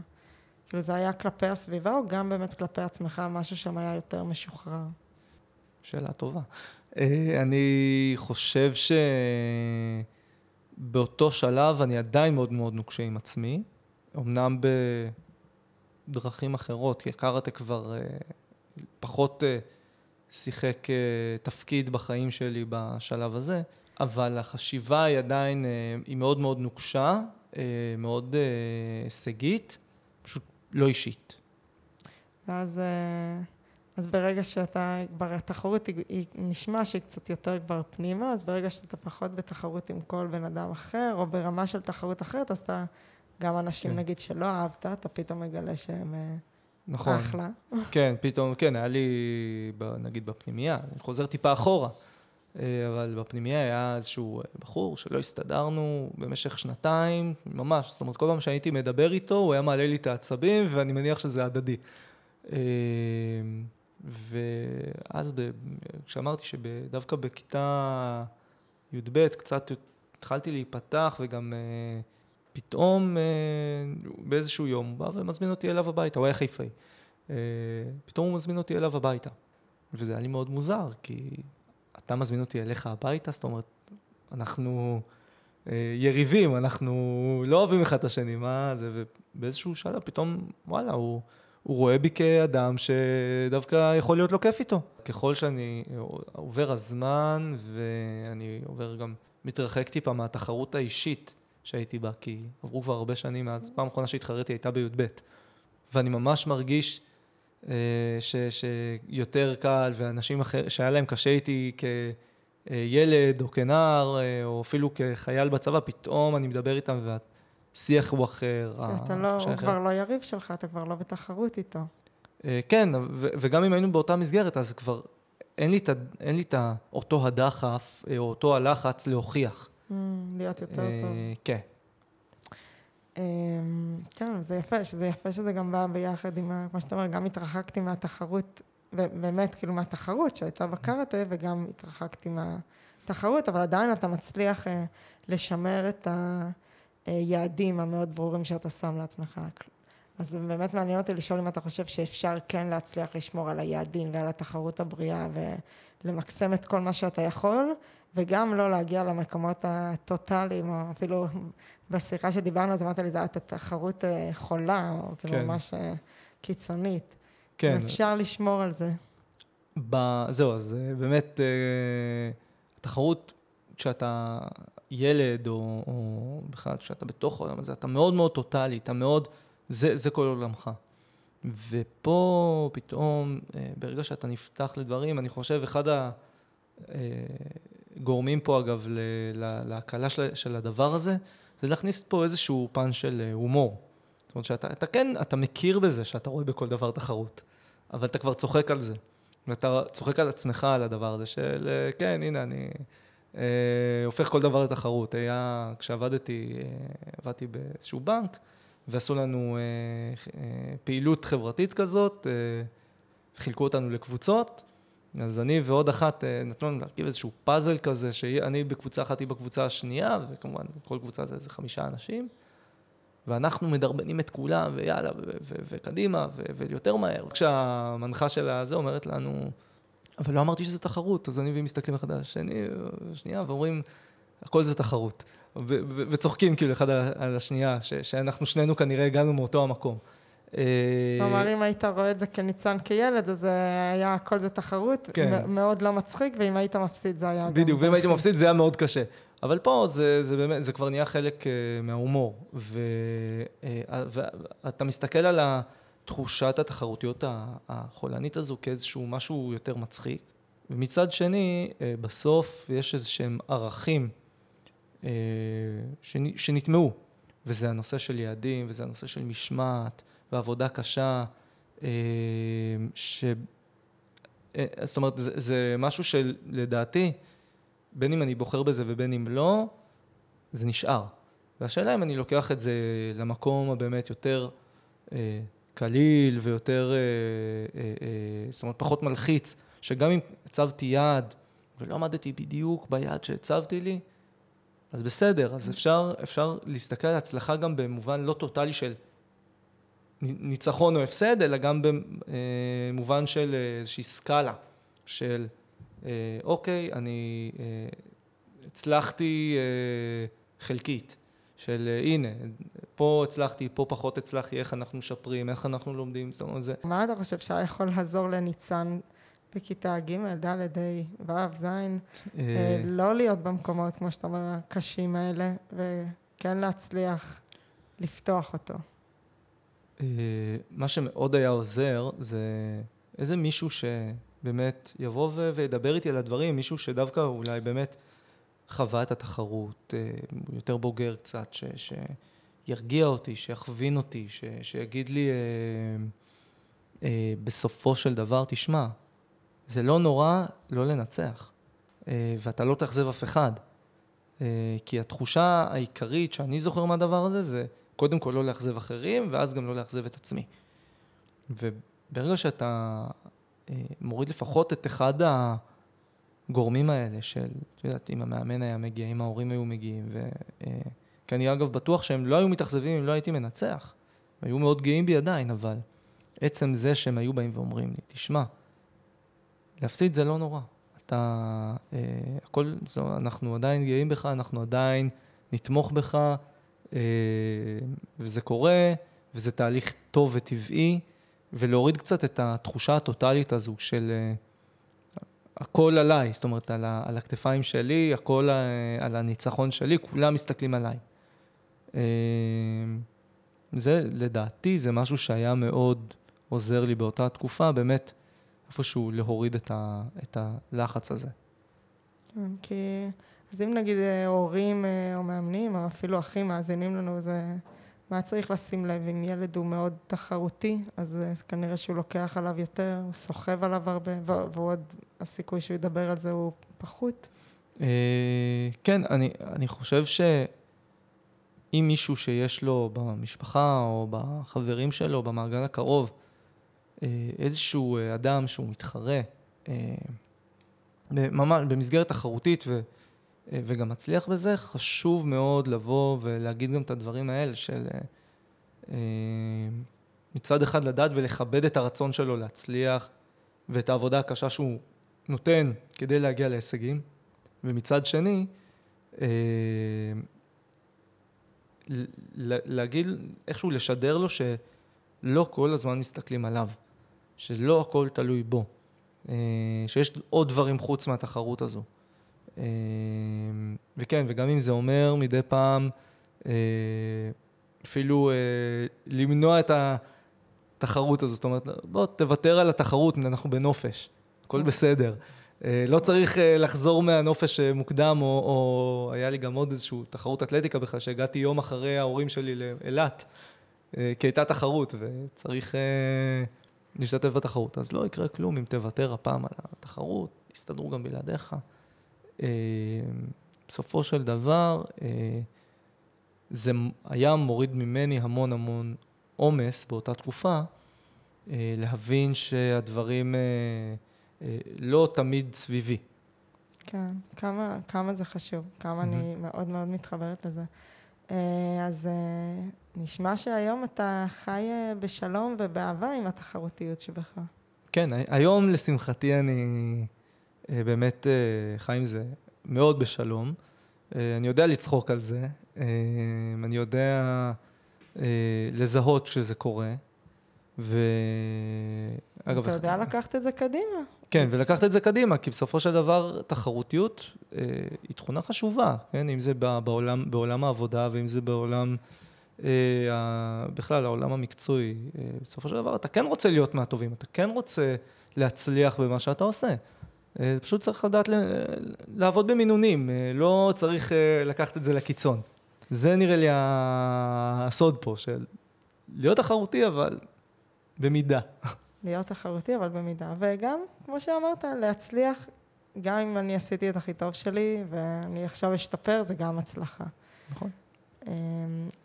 כאילו זה היה כלפי הסביבה, או גם באמת כלפי עצמך, משהו שם היה יותר משוחרר? שאלה טובה. אה, אני חושב שבאותו שלב אני עדיין מאוד מאוד נוקשה עם עצמי, אמנם בדרכים אחרות, כי הקראטה כבר אה, פחות אה, שיחק תפקיד בחיים שלי בשלב הזה. אבל החשיבה היא עדיין, היא מאוד מאוד נוקשה, מאוד הישגית, פשוט לא אישית. ואז אז ברגע שאתה, כבר התחרות היא, היא נשמע שהיא קצת יותר כבר פנימה, אז ברגע שאתה פחות בתחרות עם כל בן אדם אחר, או ברמה של תחרות אחרת, אז אתה, גם אנשים כן. נגיד שלא אהבת, אתה פתאום מגלה שהם נכון. אחלה. כן, פתאום, כן, היה לי, נגיד בפנימייה, אני חוזר טיפה אחורה. אה, אבל בפנימייה היה איזשהו אה, בחור שלא הסתדרנו במשך שנתיים, ממש, זאת אומרת, כל פעם שהייתי מדבר איתו, הוא היה מעלה לי את העצבים, ואני מניח שזה הדדי. אה, ואז כשאמרתי שדווקא בכיתה י"ב קצת התחלתי להיפתח, וגם פתאום באיזשהו יום הוא בא ומזמין אותי אליו הביתה, הוא היה חיפאי. פתאום הוא מזמין אותי אליו הביתה. וזה היה לי מאוד מוזר, כי אתה מזמין אותי אליך הביתה, זאת אומרת, אנחנו אה, יריבים, אנחנו לא אוהבים אחד את השני, מה זה, ובאיזשהו שלב פתאום, וואלה, הוא, הוא רואה בי כאדם שדווקא יכול להיות לו כיף איתו. ככל שאני עובר הזמן, ואני עובר גם, מתרחק טיפה מהתחרות האישית שהייתי בה, כי עברו כבר הרבה שנים מאז, פעם אחרונה שהתחרתי הייתה בי"ב. ואני ממש מרגיש אה, ש, שיותר קל, ואנשים אחר, שהיה להם קשה איתי כילד או כנער, אה, או אפילו כחייל בצבא, פתאום אני מדבר איתם והשיח הוא אחר. אתה לא, הוא כבר לא יריב שלך, אתה כבר לא בתחרות איתו. אה, כן, וגם אם היינו באותה מסגרת, אז כבר אין לי, את, אין לי את אותו הדחף, או אותו הלחץ להוכיח. Mm, להיות יותר טוב. כן. אמ, כן, זה יפה, שזה יפה שזה גם בא ביחד עם, כמו שאתה אומר, גם התרחקתי מהתחרות, באמת, כאילו מהתחרות שהייתה בקארטה, וגם התרחקתי מהתחרות, אבל עדיין אתה מצליח אה, לשמר את היעדים המאוד ברורים שאתה שם לעצמך. אז זה באמת מעניין אותי לשאול אם אתה חושב שאפשר כן להצליח לשמור על היעדים ועל התחרות הבריאה ולמקסם את כל מה שאתה יכול, וגם לא להגיע למקומות הטוטאליים, או אפילו בשיחה שדיברנו, אז אמרת לי, זו הייתה תחרות אה, חולה, או כאילו כן. ממש אה, קיצונית. כן. אפשר לשמור על זה. ב... זהו, אז אה, באמת, תחרות, כשאתה ילד, או, או בכלל כשאתה בתוך העולם הזה, אתה מאוד מאוד טוטאלי, אתה מאוד, זה, זה כל עולמך. ופה פתאום, ברגע שאתה נפתח לדברים, אני חושב, אחד הגורמים פה, אגב, להקלה של, של הדבר הזה, זה להכניס פה איזשהו פן של אה, הומור. זאת אומרת שאתה אתה כן, אתה מכיר בזה שאתה רואה בכל דבר תחרות, אבל אתה כבר צוחק על זה. ואתה צוחק על עצמך על הדבר הזה של, אה, כן, הנה, אני אה, הופך כל דבר לתחרות. היה, כשעבדתי, אה, עבדתי באיזשהו בנק, ועשו לנו אה, אה, פעילות חברתית כזאת, אה, חילקו אותנו לקבוצות, אז אני ועוד אחת אה, נתנו לנו להרכיב איזשהו פאזל כזה, שאני בקבוצה אחת, היא בקבוצה השנייה, וכמובן כל קבוצה זה איזה חמישה אנשים, ואנחנו מדרבנים את כולם, ויאללה, וקדימה, ויותר מהר. כשהמנחה של הזה אומרת לנו, אבל לא אמרתי שזה תחרות, אז אני והיא מסתכלים אחד על השני, שנייה, ואומרים, הכל זה תחרות. וצוחקים כאילו אחד על השנייה, שאנחנו שנינו כנראה הגענו מאותו המקום. כלומר, אם היית רואה את זה כניצן כילד, אז היה הכל זה תחרות, כן. מאוד לא מצחיק, ואם היית מפסיד זה היה... בדיוק, ואם הייתי מפסיד זה היה מאוד קשה. אבל פה זה, זה באמת, זה כבר נהיה חלק uh, מההומור. ואתה מסתכל על תחושת התחרותיות החולנית הזו כאיזשהו משהו יותר מצחיק. ומצד שני, uh, בסוף יש איזה שהם ערכים uh, שנטמעו, וזה הנושא של יעדים, וזה הנושא של משמעת. ועבודה קשה, אה, ש... אה, זאת אומרת, זה, זה משהו שלדעתי, בין אם אני בוחר בזה ובין אם לא, זה נשאר. והשאלה אם אני לוקח את זה למקום הבאמת יותר אה, קליל ויותר, אה, אה, אה, זאת אומרת, פחות מלחיץ, שגם אם הצבתי יעד ולא עמדתי בדיוק ביעד שהצבתי לי, אז בסדר, אז אפשר, אפשר להסתכל על הצלחה גם במובן לא טוטאלי של ניצחון או הפסד, אלא גם במובן של איזושהי סקאלה של אוקיי, אני הצלחתי חלקית, של הנה, פה הצלחתי, פה פחות הצלחתי, איך אנחנו משפרים, איך אנחנו לומדים, זאת אומרת זה. מה אתה חושב שהיה יכול לעזור לניצן בכיתה ג', ד', ה', ו', ז', לא להיות במקומות, כמו שאתה אומר, הקשים האלה, וכן להצליח לפתוח אותו? אה, מה שמאוד היה עוזר זה איזה מישהו שבאמת יבוא וידבר איתי על הדברים, מישהו שדווקא אולי באמת חווה את התחרות, אה, יותר בוגר קצת, ש, שירגיע אותי, שיכווין אותי, ש, שיגיד לי אה, אה, בסופו של דבר, תשמע, זה לא נורא לא לנצח, אה, ואתה לא תאכזב אף אחד. אה, כי התחושה העיקרית שאני זוכר מהדבר הזה זה קודם כל לא לאכזב אחרים, ואז גם לא לאכזב את עצמי. וברגע שאתה אה, מוריד לפחות את אחד הגורמים האלה של, את יודעת, אם המאמן היה מגיע, אם ההורים היו מגיעים, ו... אה, כי אני אגב בטוח שהם לא היו מתאכזבים אם לא הייתי מנצח. הם היו מאוד גאים בי עדיין, אבל עצם זה שהם היו באים ואומרים לי, תשמע, להפסיד זה לא נורא. אתה, אה, הכל, זו, אנחנו עדיין גאים בך, אנחנו עדיין נתמוך בך, אה, וזה קורה, וזה תהליך טוב וטבעי, ולהוריד קצת את התחושה הטוטלית הזו של אה, הכל עליי, זאת אומרת, על, ה, על הכתפיים שלי, הכל אה, על הניצחון שלי, כולם מסתכלים עליי. זה, לדעתי, זה משהו שהיה מאוד עוזר לי באותה תקופה, באמת, איפשהו להוריד את, ה, את הלחץ הזה. כן, כי... אז אם נגיד אה, הורים אה, או מאמנים, או אפילו אחים מאזינים לנו, זה... מה צריך לשים לב אם ילד הוא מאוד תחרותי, אז אה, כנראה שהוא לוקח עליו יותר, הוא סוחב עליו הרבה, ועוד הסיכוי שהוא ידבר על זה הוא פחות. כן, אני, אני חושב שאם מישהו שיש לו במשפחה או בחברים שלו, במעגל הקרוב, איזשהו אדם שהוא מתחרה, ממש במסגרת תחרותית ו, וגם מצליח בזה, חשוב מאוד לבוא ולהגיד גם את הדברים האלה של אה, מצד אחד לדעת ולכבד את הרצון שלו להצליח ואת העבודה הקשה שהוא נותן כדי להגיע להישגים, ומצד שני, אה, להגיד, איכשהו לשדר לו שלא כל הזמן מסתכלים עליו, שלא הכל תלוי בו. אה, שיש עוד דברים חוץ מהתחרות הזו. אה, וכן, וגם אם זה אומר מדי פעם אה, אפילו למנוע את התחרות הזו, זאת אומרת, בוא תוותר על התחרות, אנחנו בנופש, הכל בסדר. לא צריך לחזור מהנופש מוקדם, או, או היה לי גם עוד איזושהי תחרות אתלטיקה בכלל, שהגעתי יום אחרי ההורים שלי לאילת, כי הייתה תחרות, וצריך להשתתף בתחרות. אז לא יקרה כלום אם תוותר הפעם על התחרות, יסתדרו גם בלעדיך. אה, בסופו של דבר, אה, זה היה מוריד ממני המון המון עומס באותה תקופה, אה, להבין שהדברים לא תמיד סביבי. כן, כמה, כמה זה חשוב, כמה mm-hmm. אני מאוד מאוד מתחברת לזה. אז נשמע שהיום אתה חי אה, בשלום ובאהבה עם התחרותיות שבך. כן, היום לשמחתי אני אה, באמת אה, חי עם זה מאוד בשלום. אני יודע לצחוק על זה, אני יודע לזהות כשזה קורה, ו... אגב... אתה יודע לקחת את זה קדימה. כן, ולקחת את זה קדימה, כי בסופו של דבר תחרותיות היא תכונה חשובה, כן? אם זה בעולם, בעולם העבודה ואם זה בעולם... אה, בכלל, העולם המקצועי, אה, בסופו של דבר, אתה כן רוצה להיות מהטובים, אתה כן רוצה להצליח במה שאתה עושה. אה, פשוט צריך לדעת לעבוד במינונים, לא צריך לקחת את זה לקיצון. זה נראה לי הסוד פה, של להיות תחרותי, אבל במידה. להיות תחרותי, אבל במידה. וגם, כמו שאמרת, להצליח, גם אם אני עשיתי את הכי טוב שלי, ואני עכשיו אשתפר, זה גם הצלחה. נכון. אמ,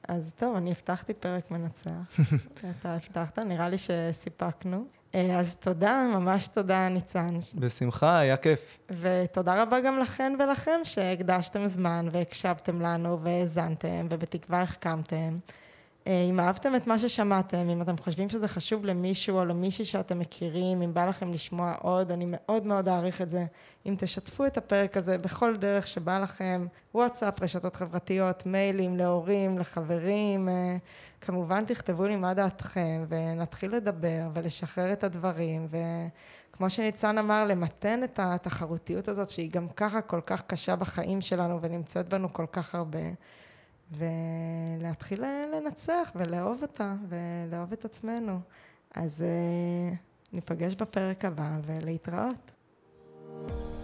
אז טוב, אני הבטחתי פרק מנצח. אתה הבטחת, נראה לי שסיפקנו. אה, אז תודה, ממש תודה, ניצן. בשמחה, היה כיף. ותודה רבה גם לכן ולכם שהקדשתם זמן והקשבתם לנו והאזנתם, ובתקווה החכמתם. אה, אם אהבתם את מה ששמעתם, אם אתם חושבים שזה חשוב למישהו או למישהי שאתם מכירים, אם בא לכם לשמוע עוד, אני מאוד מאוד אעריך את זה. אם תשתפו את הפרק הזה בכל דרך שבא לכם, וואטסאפ, רשתות חברתיות, מיילים להורים, לחברים, אה, כמובן תכתבו לי מה דעתכם, ונתחיל לדבר ולשחרר את הדברים, וכמו שניצן אמר, למתן את התחרותיות הזאת, שהיא גם ככה כל כך קשה בחיים שלנו ונמצאת בנו כל כך הרבה. ולהתחיל לנצח ולאהוב אותה ולאהוב את עצמנו. אז אה, ניפגש בפרק הבא ולהתראות. thank you